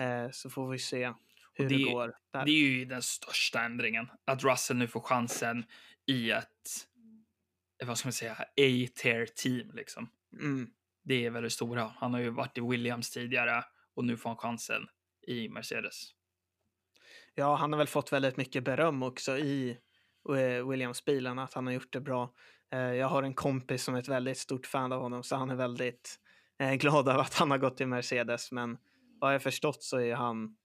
Eh, så får vi se hur det, det- går där. Det är ju den största ändringen. Att Russell nu får chansen i ett, vad ska man säga, A-tier team liksom. Mm. Det är väl det stora. Han har ju varit i Williams tidigare och nu får han chansen i Mercedes. Ja, han har väl fått väldigt mycket beröm också i Williams-bilen, att han har gjort det bra. Eh, jag har en kompis som är ett väldigt stort fan av honom, så han är väldigt eh, *laughs* glad över att han har gått till Mercedes. Men vad jag förstått så är han,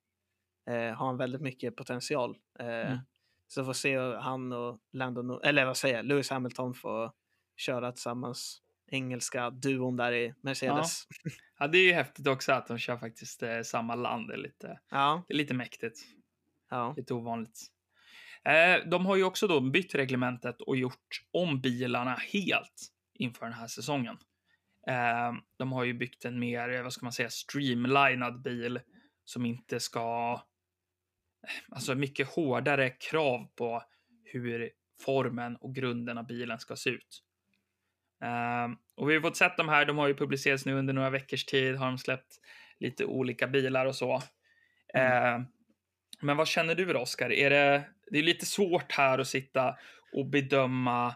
eh, har han väldigt mycket potential. Eh, Mm. Så får se han och Landon, eller vad säger jag, Lewis Hamilton får köra tillsammans. Engelska duon där i Mercedes. Ja, det är ju häftigt också att de kör faktiskt eh, samma land. Det är lite, Ja, det är lite mäktigt. ja. Lite ovanligt. Eh, de har ju också då bytt reglementet och gjort om bilarna helt inför den här säsongen. Eh, de har ju byggt en mer, eh, vad ska man säga, streamlinad bil som inte ska... Alltså mycket hårdare krav på hur formen och grunden av bilen ska se ut. Och vi har fått sett de här, de har ju publicerats nu under några veckors tid, har de släppt lite olika bilar och så. Eh, men vad känner du Oskar? Är det, det är lite svårt här att sitta och bedöma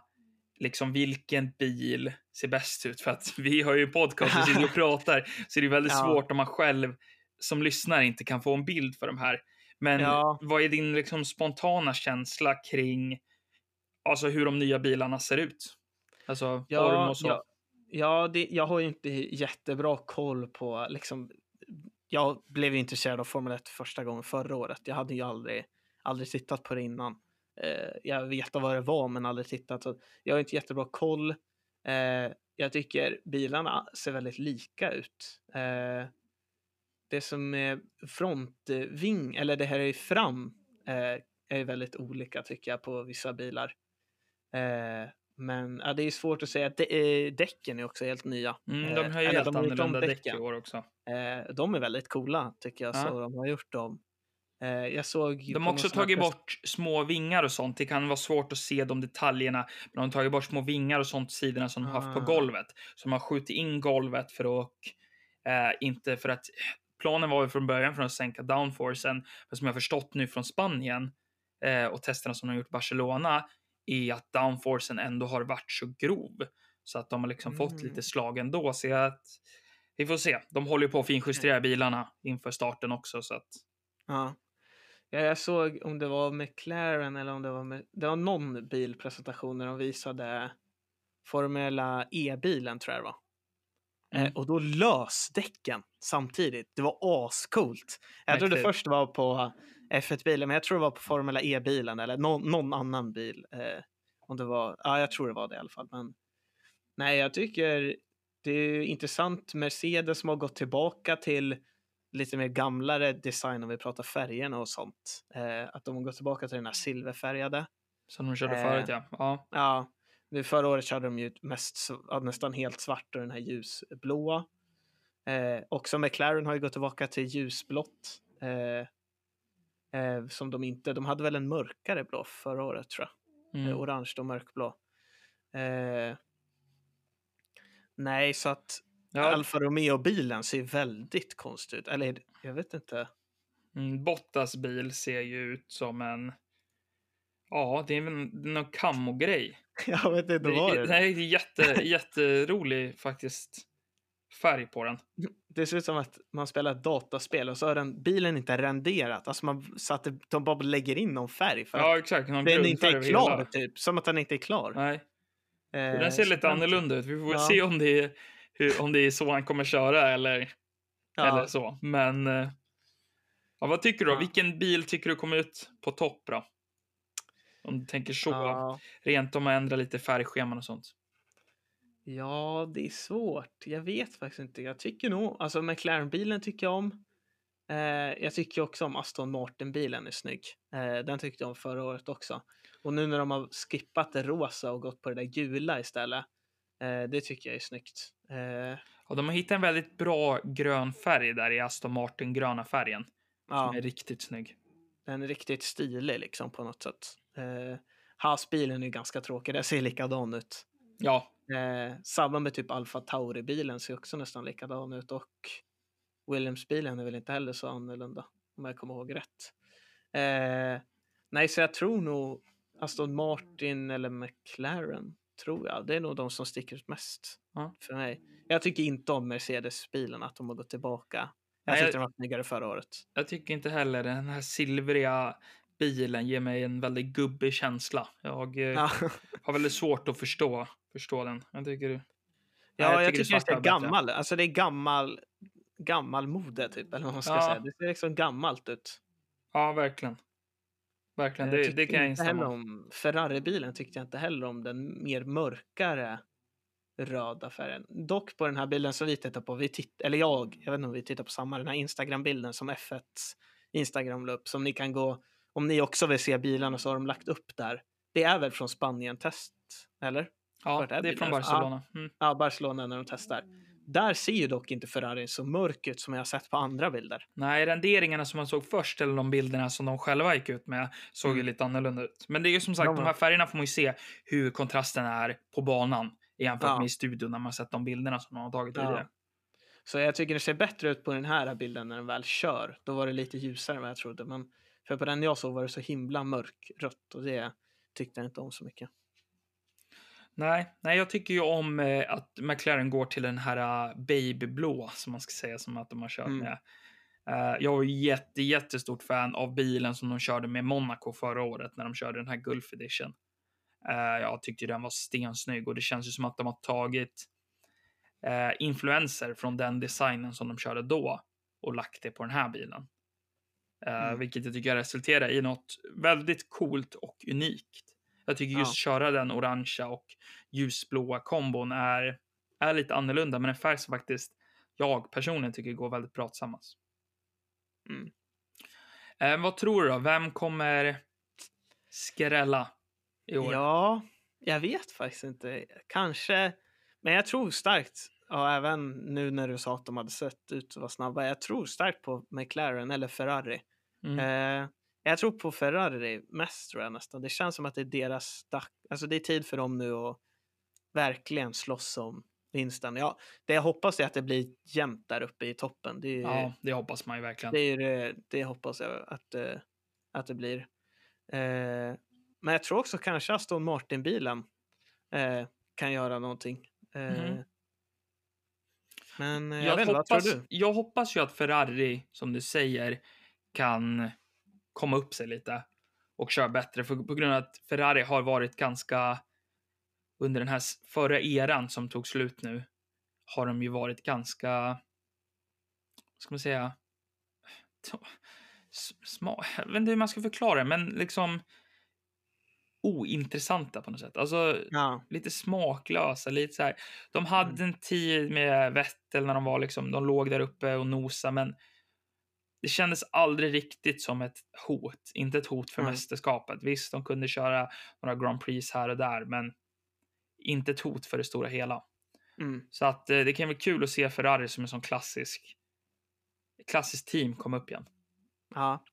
liksom vilken bil ser bäst ut. För att vi har ju podcast och sitter och *laughs* pratar, så det är väldigt Ja. svårt om man själv som lyssnar inte kan få en bild för de här. Men Ja. vad är din liksom spontana känsla kring alltså hur de nya bilarna ser ut? Alltså form Ja, och så. ja, ja det, jag har ju inte jättebra koll på liksom. Jag blev intresserad av Formel 1 första gången förra året. Jag hade ju aldrig, aldrig tittat på det innan. Eh, jag vet vad det var, men aldrig tittat. Så jag har inte jättebra koll. Eh, jag tycker bilarna ser väldigt lika ut. Eh, det som är frontving, eller det här är fram, eh, är väldigt olika tycker jag på vissa bilar. Eh, Eh, men ja, det är svårt att säga. De, eh, däcken är också helt nya. Mm, de Eh, har ju eller helt de annorlunda däck i år också. Eh, de är väldigt coola tycker jag, Ja. så de har gjort dem. Eh, jag såg De har också tagit bort små vingar och sånt. Det kan vara svårt att se de detaljerna. Men de har tagit bort små vingar och sånt sidorna som de har haft på Ah. golvet. Så de har skjutit in golvet för att, eh, inte för att planen var ju från början för att sänka downforcen. Men som jag har förstått nu från Spanien eh, och testerna som de har gjort i Barcelona är att downforcen ändå har varit så grov så att de har liksom fått Mm. lite slag ändå. Så att vi får se. De håller på att finjustera bilarna inför starten också så att Ja. ja, jag såg om det var McLaren eller om det var med, det var någon bilpresentation när de visade Formula E-bilen tror jag det var. Mm. Eh, och då lösdäcken samtidigt. Det var ascoolt. Jag trodde först det var på F1-bilen, men jag tror det var på Formula E-bilen eller någon, någon annan bil. Eh, om det var, ja, jag tror det var det i alla fall. Men nej, jag tycker det är intressant. Mercedes som har gått tillbaka till lite mer gamlare design om vi pratar färgerna och sånt. Eh, att de har gått tillbaka till den här silverfärgade. som de körde Eh. förut ja. ja. Ja, nu förra året körde de ju mest, nästan helt svart och den här ljusblåa. Eh, också McLaren har ju gått tillbaka till ljusblått. Eh, eh, som de inte, de hade väl en mörkare blå förra året tror jag. Mm. Eh, orange och mörkblå. Eh, nej, så att Ja, Alfa Romeo-bilen ser väldigt konstig ut. Eller jag vet inte. mm, Bottas bil ser ju ut som en... Ja, det är någon kammo-grej. Jag vet inte vad det är- är. nej, det är jätte, jätterolig faktiskt färg på den. Det ser ut som att man spelar ett dataspel och så har den bilen inte renderat. Alltså man satte, de bara lägger in någon färg för Ja, exakt. Någon den inte är klar. hela. Typ. Som att den inte är klar. Nej, Eh, den ser så lite annorlunda ut. Vi får Ja. se om det, är, hur, om det är så han kommer köra eller, Ja. eller så. Men eh, ja, vad tycker du? Ja. Vilken bil tycker du kommer ut på topp då? Om du tänker så. Rent om att ändra lite färgscheman och sånt. Ja, det är svårt. Jag vet faktiskt inte. Jag tycker nog, alltså McLaren-bilen tycker jag om. Eh, jag tycker också om Aston Martin-bilen är snygg. Eh, den tyckte jag om förra året också. Och nu när de har skippat det rosa och gått på det där gula istället. Eh, det tycker jag är snyggt. Eh, Och de har hittat en väldigt bra grön färg där i Aston Martin gröna färgen. ja. Som är riktigt snygg. Den är riktigt stilig liksom på något sätt. Eh, Haas-bilen är ganska tråkig, den ser likadan ut. Ja, Eh, samma med typ Alfa Tauri-bilen ser också nästan likadan ut och Williams-bilen är väl inte heller så annorlunda om jag kommer ihåg rätt. Eh, nej, så jag tror nog Aston Martin eller McLaren tror jag. Det är nog de som sticker ut mest Ja. för mig. Jag tycker inte om Mercedes-bilen, att de har gått tillbaka. Jag Nej, tyckte jag- de var snyggare förra året. jag tycker inte heller den här silvriga bilen ger mig en väldigt gubbig känsla. Jag eh, Ja. har väldigt svårt att förstå, förstå den. Jag tycker... Ja, jag det tycker, det svarta är är bättre. gammal. Alltså det är gammal, gammal mode typ, eller vad man ska Ja. säga. Det ser liksom gammalt ut. Ja, verkligen. Verkligen, Jag det, det kan jag instämma om Ferrari-bilen tyckte jag inte heller om den mer mörkare röda färgen. Dock på den här bilden som vi tittar på, vi titt, eller jag, jag vet inte om vi tittar på samma, den här Instagram-bilden som F1 Instagram la upp, som ni kan gå, om ni också vill se bilarna så har de lagt upp där. Det är väl från Spanien-test, eller? Ja, är det är från? Barcelona. Mm. Ja, Barcelona när de testar. Där ser ju dock inte Ferrari så mörk ut som jag har sett på andra bilder. Nej, renderingarna som man såg först, eller de bilderna som de själva gick ut med, såg ju Mm. lite annorlunda ut. Men det är ju som sagt, Ja, de här färgerna får man ju se hur kontrasten är på banan jämfört Ja. med i studion när man sett de bilderna som de har tagit tidigare. Ja. Så jag tycker det ser bättre ut på den här bilden när den väl kör. Då var det lite ljusare än vad jag trodde. Men för på den jag såg var det så himla mörkrött och det tyckte jag inte om så mycket. Nej, nej, jag tycker ju om eh, att McLaren går till den här uh, babyblå, som man ska säga, som att de har kört Mm. med Eh, jag var ju jätte, jättestort fan av bilen som de körde med Monaco förra året när de körde den här Gulf Edition. Eh, jag tyckte den var stensnygg och det känns ju som att de har tagit influenser från den designen som de körde då och lagt det på den här bilen. Eh, Mm. Vilket jag tycker resulterar i något väldigt coolt och unikt. Jag tycker just Ja. köra den orangea och ljusblåa kombon är, är lite annorlunda, men en färg som faktiskt jag personligen tycker går väldigt bra tillsammans. Mm. Eh, vad tror du då? Vem kommer skrälla i år? Ja, jag vet faktiskt inte. Kanske, men jag tror starkt, och även nu när du sa att de hade sett ut att vara snabba, jag tror starkt på McLaren eller Ferrari. Mm. Eh, jag tror på Ferrari mest tror jag nästan. Det känns som att det är deras dack. Alltså det är tid för dem nu att verkligen slåss om vinsten. Ja, det jag hoppas är att det blir jämnt där uppe i toppen. Det är, Ja, det hoppas man ju verkligen. det, är det, hoppas jag att, eh, att det blir. Eh, men jag tror också kanske Aston Martin-bilen eh, kan göra någonting. Eh, Mhm. Men eh, jag, jag, vet hoppas, jag hoppas ju att Ferrari, som du säger, kan komma upp sig lite och köra bättre. För, på grund av att Ferrari har varit ganska, under den här förra eran som tog slut nu, har de ju varit ganska, vad ska man säga, små, jag vet inte hur man ska förklara det, men liksom ointressanta på något sätt. Alltså, Ja, lite smaklösa, lite så här. De hade Mm. en tid med Vettel när de var liksom, de låg där uppe och nosa, men det kändes aldrig riktigt som ett hot. Inte ett hot för Nej. mästerskapet. Visst, de kunde köra några Grand Prix här och där, men inte ett hot för det stora hela. mm, Så att eh, det kan bli kul att se Ferrari som en sån klassisk klassiskt team komma upp igen. ja.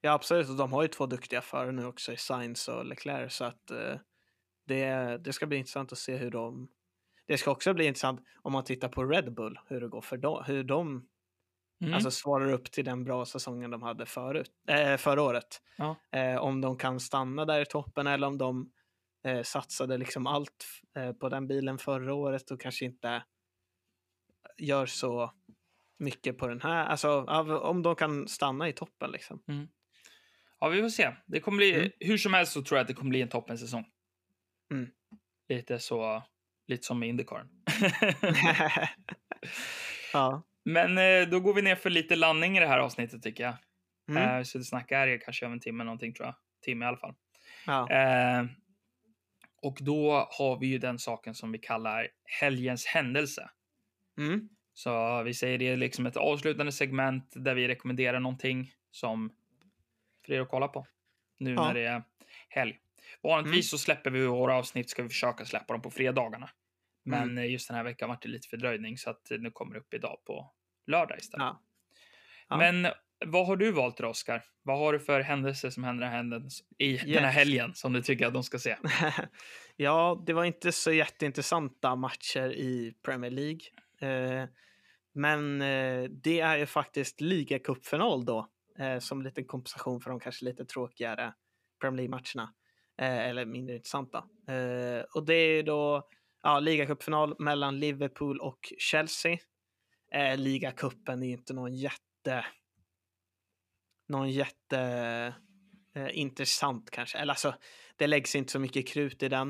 ja, absolut. Och de har ju två duktiga förare nu också i Sainz och Leclerc. Så att eh, det, det ska bli intressant att se hur de... Det ska också bli intressant om man tittar på Red Bull, hur det går för dem. Hur de Mm. alltså, svarar upp till den bra säsongen de hade förut, eh, förra året. Ja. Eh, om de kan stanna där i toppen eller om de eh, satsade liksom allt på den bilen förra året och kanske inte gör så mycket på den här. Alltså om de kan stanna i toppen liksom. Ja, vi får se. Det kommer bli, Mm. hur som helst så tror jag att det kommer bli en toppensäsong. Mm. Lite så, lite som med Indycaren. *laughs* ja. Men eh, då går vi ner för lite landning i det här avsnittet tycker jag. Mm. Eh, så det snackar kanske över en timme någonting tror jag. Timme i alla fall. ja. Eh, och då har vi ju den saken som vi kallar helgens händelse. Mm. Så vi säger det är liksom ett avslutande segment där vi rekommenderar någonting som för er att kolla på. Nu Ja. när det är helg. Vanligtvis Mm. så släpper vi våra avsnitt, ska vi försöka släppa dem på fredagarna. Men Mm. just den här veckan vart det lite fördröjning så att nu kommer det upp idag på lördag istället. Ja. Ja. Men vad har du valt då, Oskar? Vad har du för händelser som händer i den här Yes. helgen som du tycker att de ska se? *laughs* ja, det var inte så jätteintressanta matcher i Premier League. Eh, men eh, det är ju faktiskt ligacupfinal då, eh, som lite kompensation för de kanske lite tråkigare Premier League-matcherna. Eh, eller mindre intressanta. Eh, och det är ju då ja, ligacupfinal mellan Liverpool och Chelsea. Eh, ligacupen är inte någon jätte någon jätte eh, intressant kanske. Eller alltså, det läggs inte så mycket krut i den.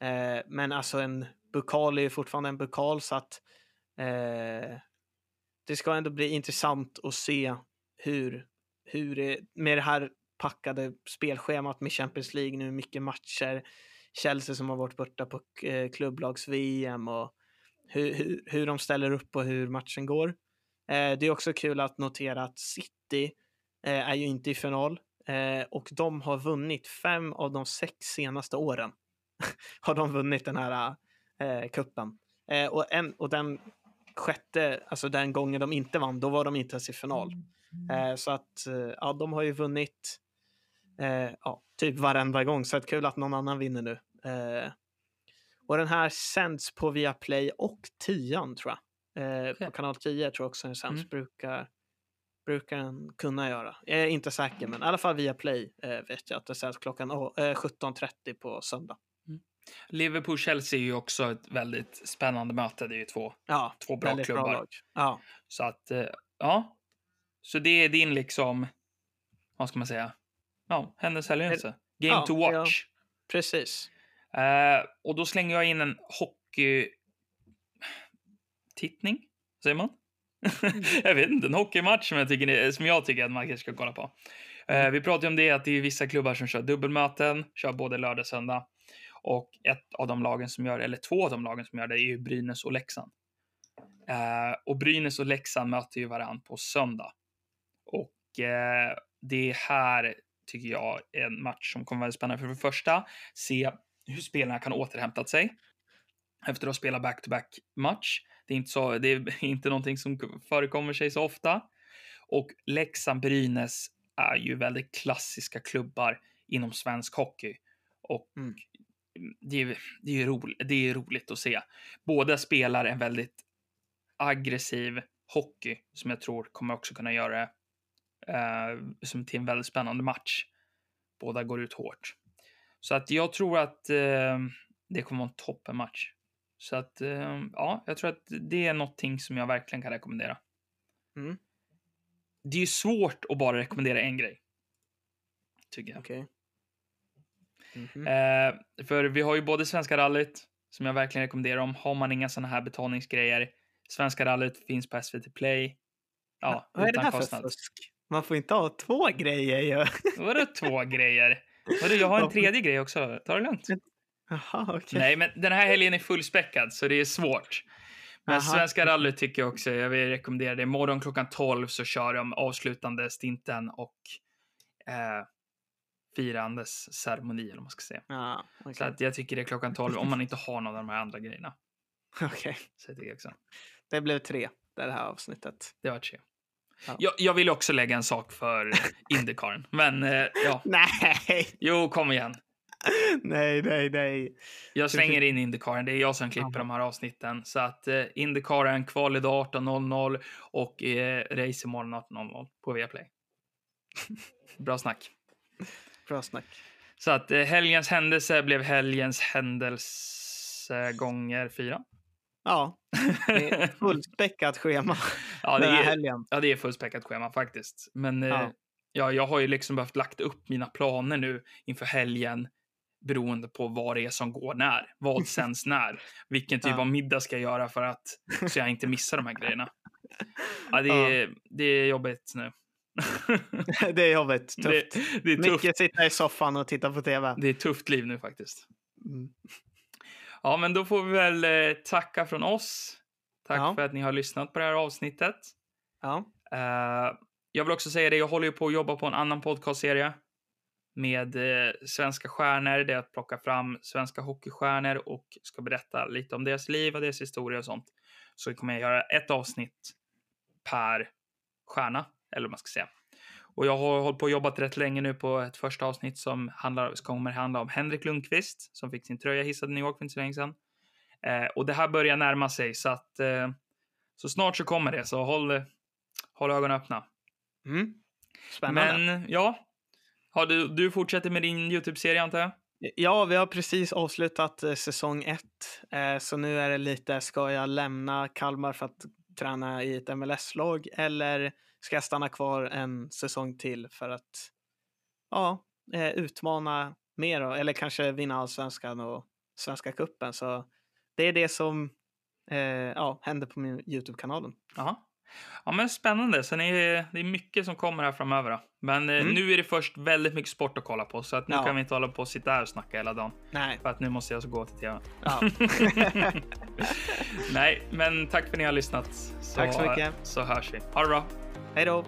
Eh, men alltså en bukal är ju fortfarande en bukal så att eh, det ska ändå bli intressant att se hur, hur det, med det här packade spelschemat med Champions League nu, mycket matcher, Chelsea som har varit borta på eh, klubblags-VM och hur, hur, hur de ställer upp och hur matchen går. Eh, det är också kul att notera att City eh, är ju inte i final eh, och de har vunnit fem av de sex senaste åren. *laughs* har de vunnit den här eh, kuppen. Eh, och, en, och den sjätte, alltså den gången de inte vann, då var de inte ens i final. Eh, så att eh, ja, de har ju vunnit eh, ja, typ varenda gång. Så att kul att någon annan vinner nu. Eh, och den här sänds på Viaplay och tian tror jag. Eh. På kanal 10 tror jag också den sänds. Mm. Brukar, brukar den kunna göra. Jag är inte säker men i alla fall Viaplay eh, vet jag att det sänds klockan oh, eh, 17.30 på söndag. Liverpool-Chelsea är ju också ett väldigt spännande möte. Det är ju två, Ja, två bra klubbar. lag. Ja, Så att, eh, ja. Så det är din liksom, vad ska man säga? Ja, händelsehelgelse. Game Ja, to watch. Precis. Eh, och då slänger jag in en hockey... Tittning? Säger man? *laughs* jag vet inte, en hockeymatch som jag tycker, som jag tycker att man kanske ska kolla på. Eh, vi pratade om det att det är vissa klubbar som kör dubbelmöten, kör både lördag och söndag. Och ett av de lagen som gör det, eller två av de lagen som gör det, är ju Brynäs och Leksand. Eh, och Brynäs och Leksand möter ju varandra på söndag. Och det här tycker jag är en match som kommer vara spännande. För det första, se hur spelarna kan återhämta sig efter att ha spelat back-to-back match. Det är inte, så, det är *laughs* inte någonting som förekommer sig så ofta. Och Leksand-Brynäs är ju väldigt klassiska klubbar inom svensk hockey. Och Mm. det, är, det, är roligt, det är roligt att se. Båda spelar en väldigt aggressiv hockey som jag tror kommer också kunna göra eh, som till en väldigt spännande match. Båda går ut hårt. Så att jag tror att eh, det kommer vara en toppenmatch. Så att eh, ja, jag tror att det är någonting som jag verkligen kan rekommendera. Mm. Det är ju svårt att bara rekommendera en grej. Tycker jag. Okej. Mhm. Eh, för vi har ju både Svenska rallyt, som jag verkligen rekommenderar om. Har man inga sådana här betalningsgrejer. Svenska rallyt finns på SVT Play. Ja, Vad är det där för fusk? Man får inte ha två grejer ju. Vadå två grejer? Vadå, jag har en tredje grej också. Ta det lugnt. Jaha, okej. Nej, men den här helgen är fullspäckad, så det är svårt. Men Aha. Svenska rallyt tycker jag också, jag vill rekommendera det. Imorgon klockan 12 så kör de avslutande stinten och eh, firandes ceremoni, eller vad man ska säga. Ja, okej. Så att jag tycker det är klockan 12 om man inte har någon av de här andra grejerna. *laughs* Okej. Så jag tycker också. Det blev tre, det här avsnittet. Det var tre. Ja. Jag, jag vill också lägga en sak för *laughs* Indycaren, men eh, ja, Nej, jo, kom igen. nej, nej, nej. Jag slänger in Indycaren. Det är jag som klipper Jaha. de här avsnitten. Så att eh, Indycaren, kval idag 18.00 och eh, race imorgon 18.00 på Viaplay. *laughs* Bra snack. Bra snack. Så att eh, helgens händelse blev helgens händelse gånger fyra. Ja, det är fullspäckat schema *laughs* Ja, det är, helgen. ja, det är fullspäckat schema faktiskt. Men eh, Ja. ja. jag har ju liksom behövt lagt upp mina planer nu inför helgen beroende på vad det är som går när. Vad *laughs* sänds när. Vilken typ Ja. av middag ska jag göra för att så jag inte missar de här grejerna. Ja, det, *laughs* är, det är jobbigt nu. *laughs* Det är jobbigt. det, Tufft. det, är tufft, Mycket sitta i soffan och titta på tv. det är ett tufft liv nu faktiskt. Mm. Ja, men då får vi väl eh, tacka från oss. Tack Ja. för att ni har lyssnat på det här avsnittet. Ja. Eh, jag vill också säga det, jag håller ju på att jobba på en annan podcastserie med eh, svenska stjärnor. Det är att plocka fram svenska hockeystjärnor och ska berätta lite om deras liv och deras historia och sånt. Så kommer jag göra ett avsnitt per stjärna, eller vad man ska säga. Och jag har hållit på och jobbat rätt länge nu på ett första avsnitt som handlar, kommer handla om Henrik Lundqvist som fick sin tröja hissad i New York för inte så länge sedan. Eh, och det här börjar närma sig så att eh, så snart så kommer det, så håll, håll ögonen öppna. Mm. Spännande. Men ja, har du, du fortsätter med din YouTube-serie antar jag? Ja, vi har precis avslutat eh, säsong ett, eh, så nu är det lite, ska jag lämna Kalmar för att träna i ett MLS-lag eller ska jag stanna kvar en säsong till för att ja, eh, utmana mer då, eller kanske vinna allsvenskan och Svenska cupen. Så det är det som eh, ja, händer på min YouTube-kanalen. Ja, men spännande. Sen är det, det är mycket som kommer här framöver. Då. Men eh, Mm. nu är det först väldigt mycket sport att kolla på, så att nu Ja. kan vi inte hålla på och sitta här och snacka hela dagen. Nej. För att nu måste jag så gå till tv. Ja. *laughs* Nej, men tack för att ni har lyssnat. Så, Tack så mycket. Så hörs vi. Ha det bra. Hej då!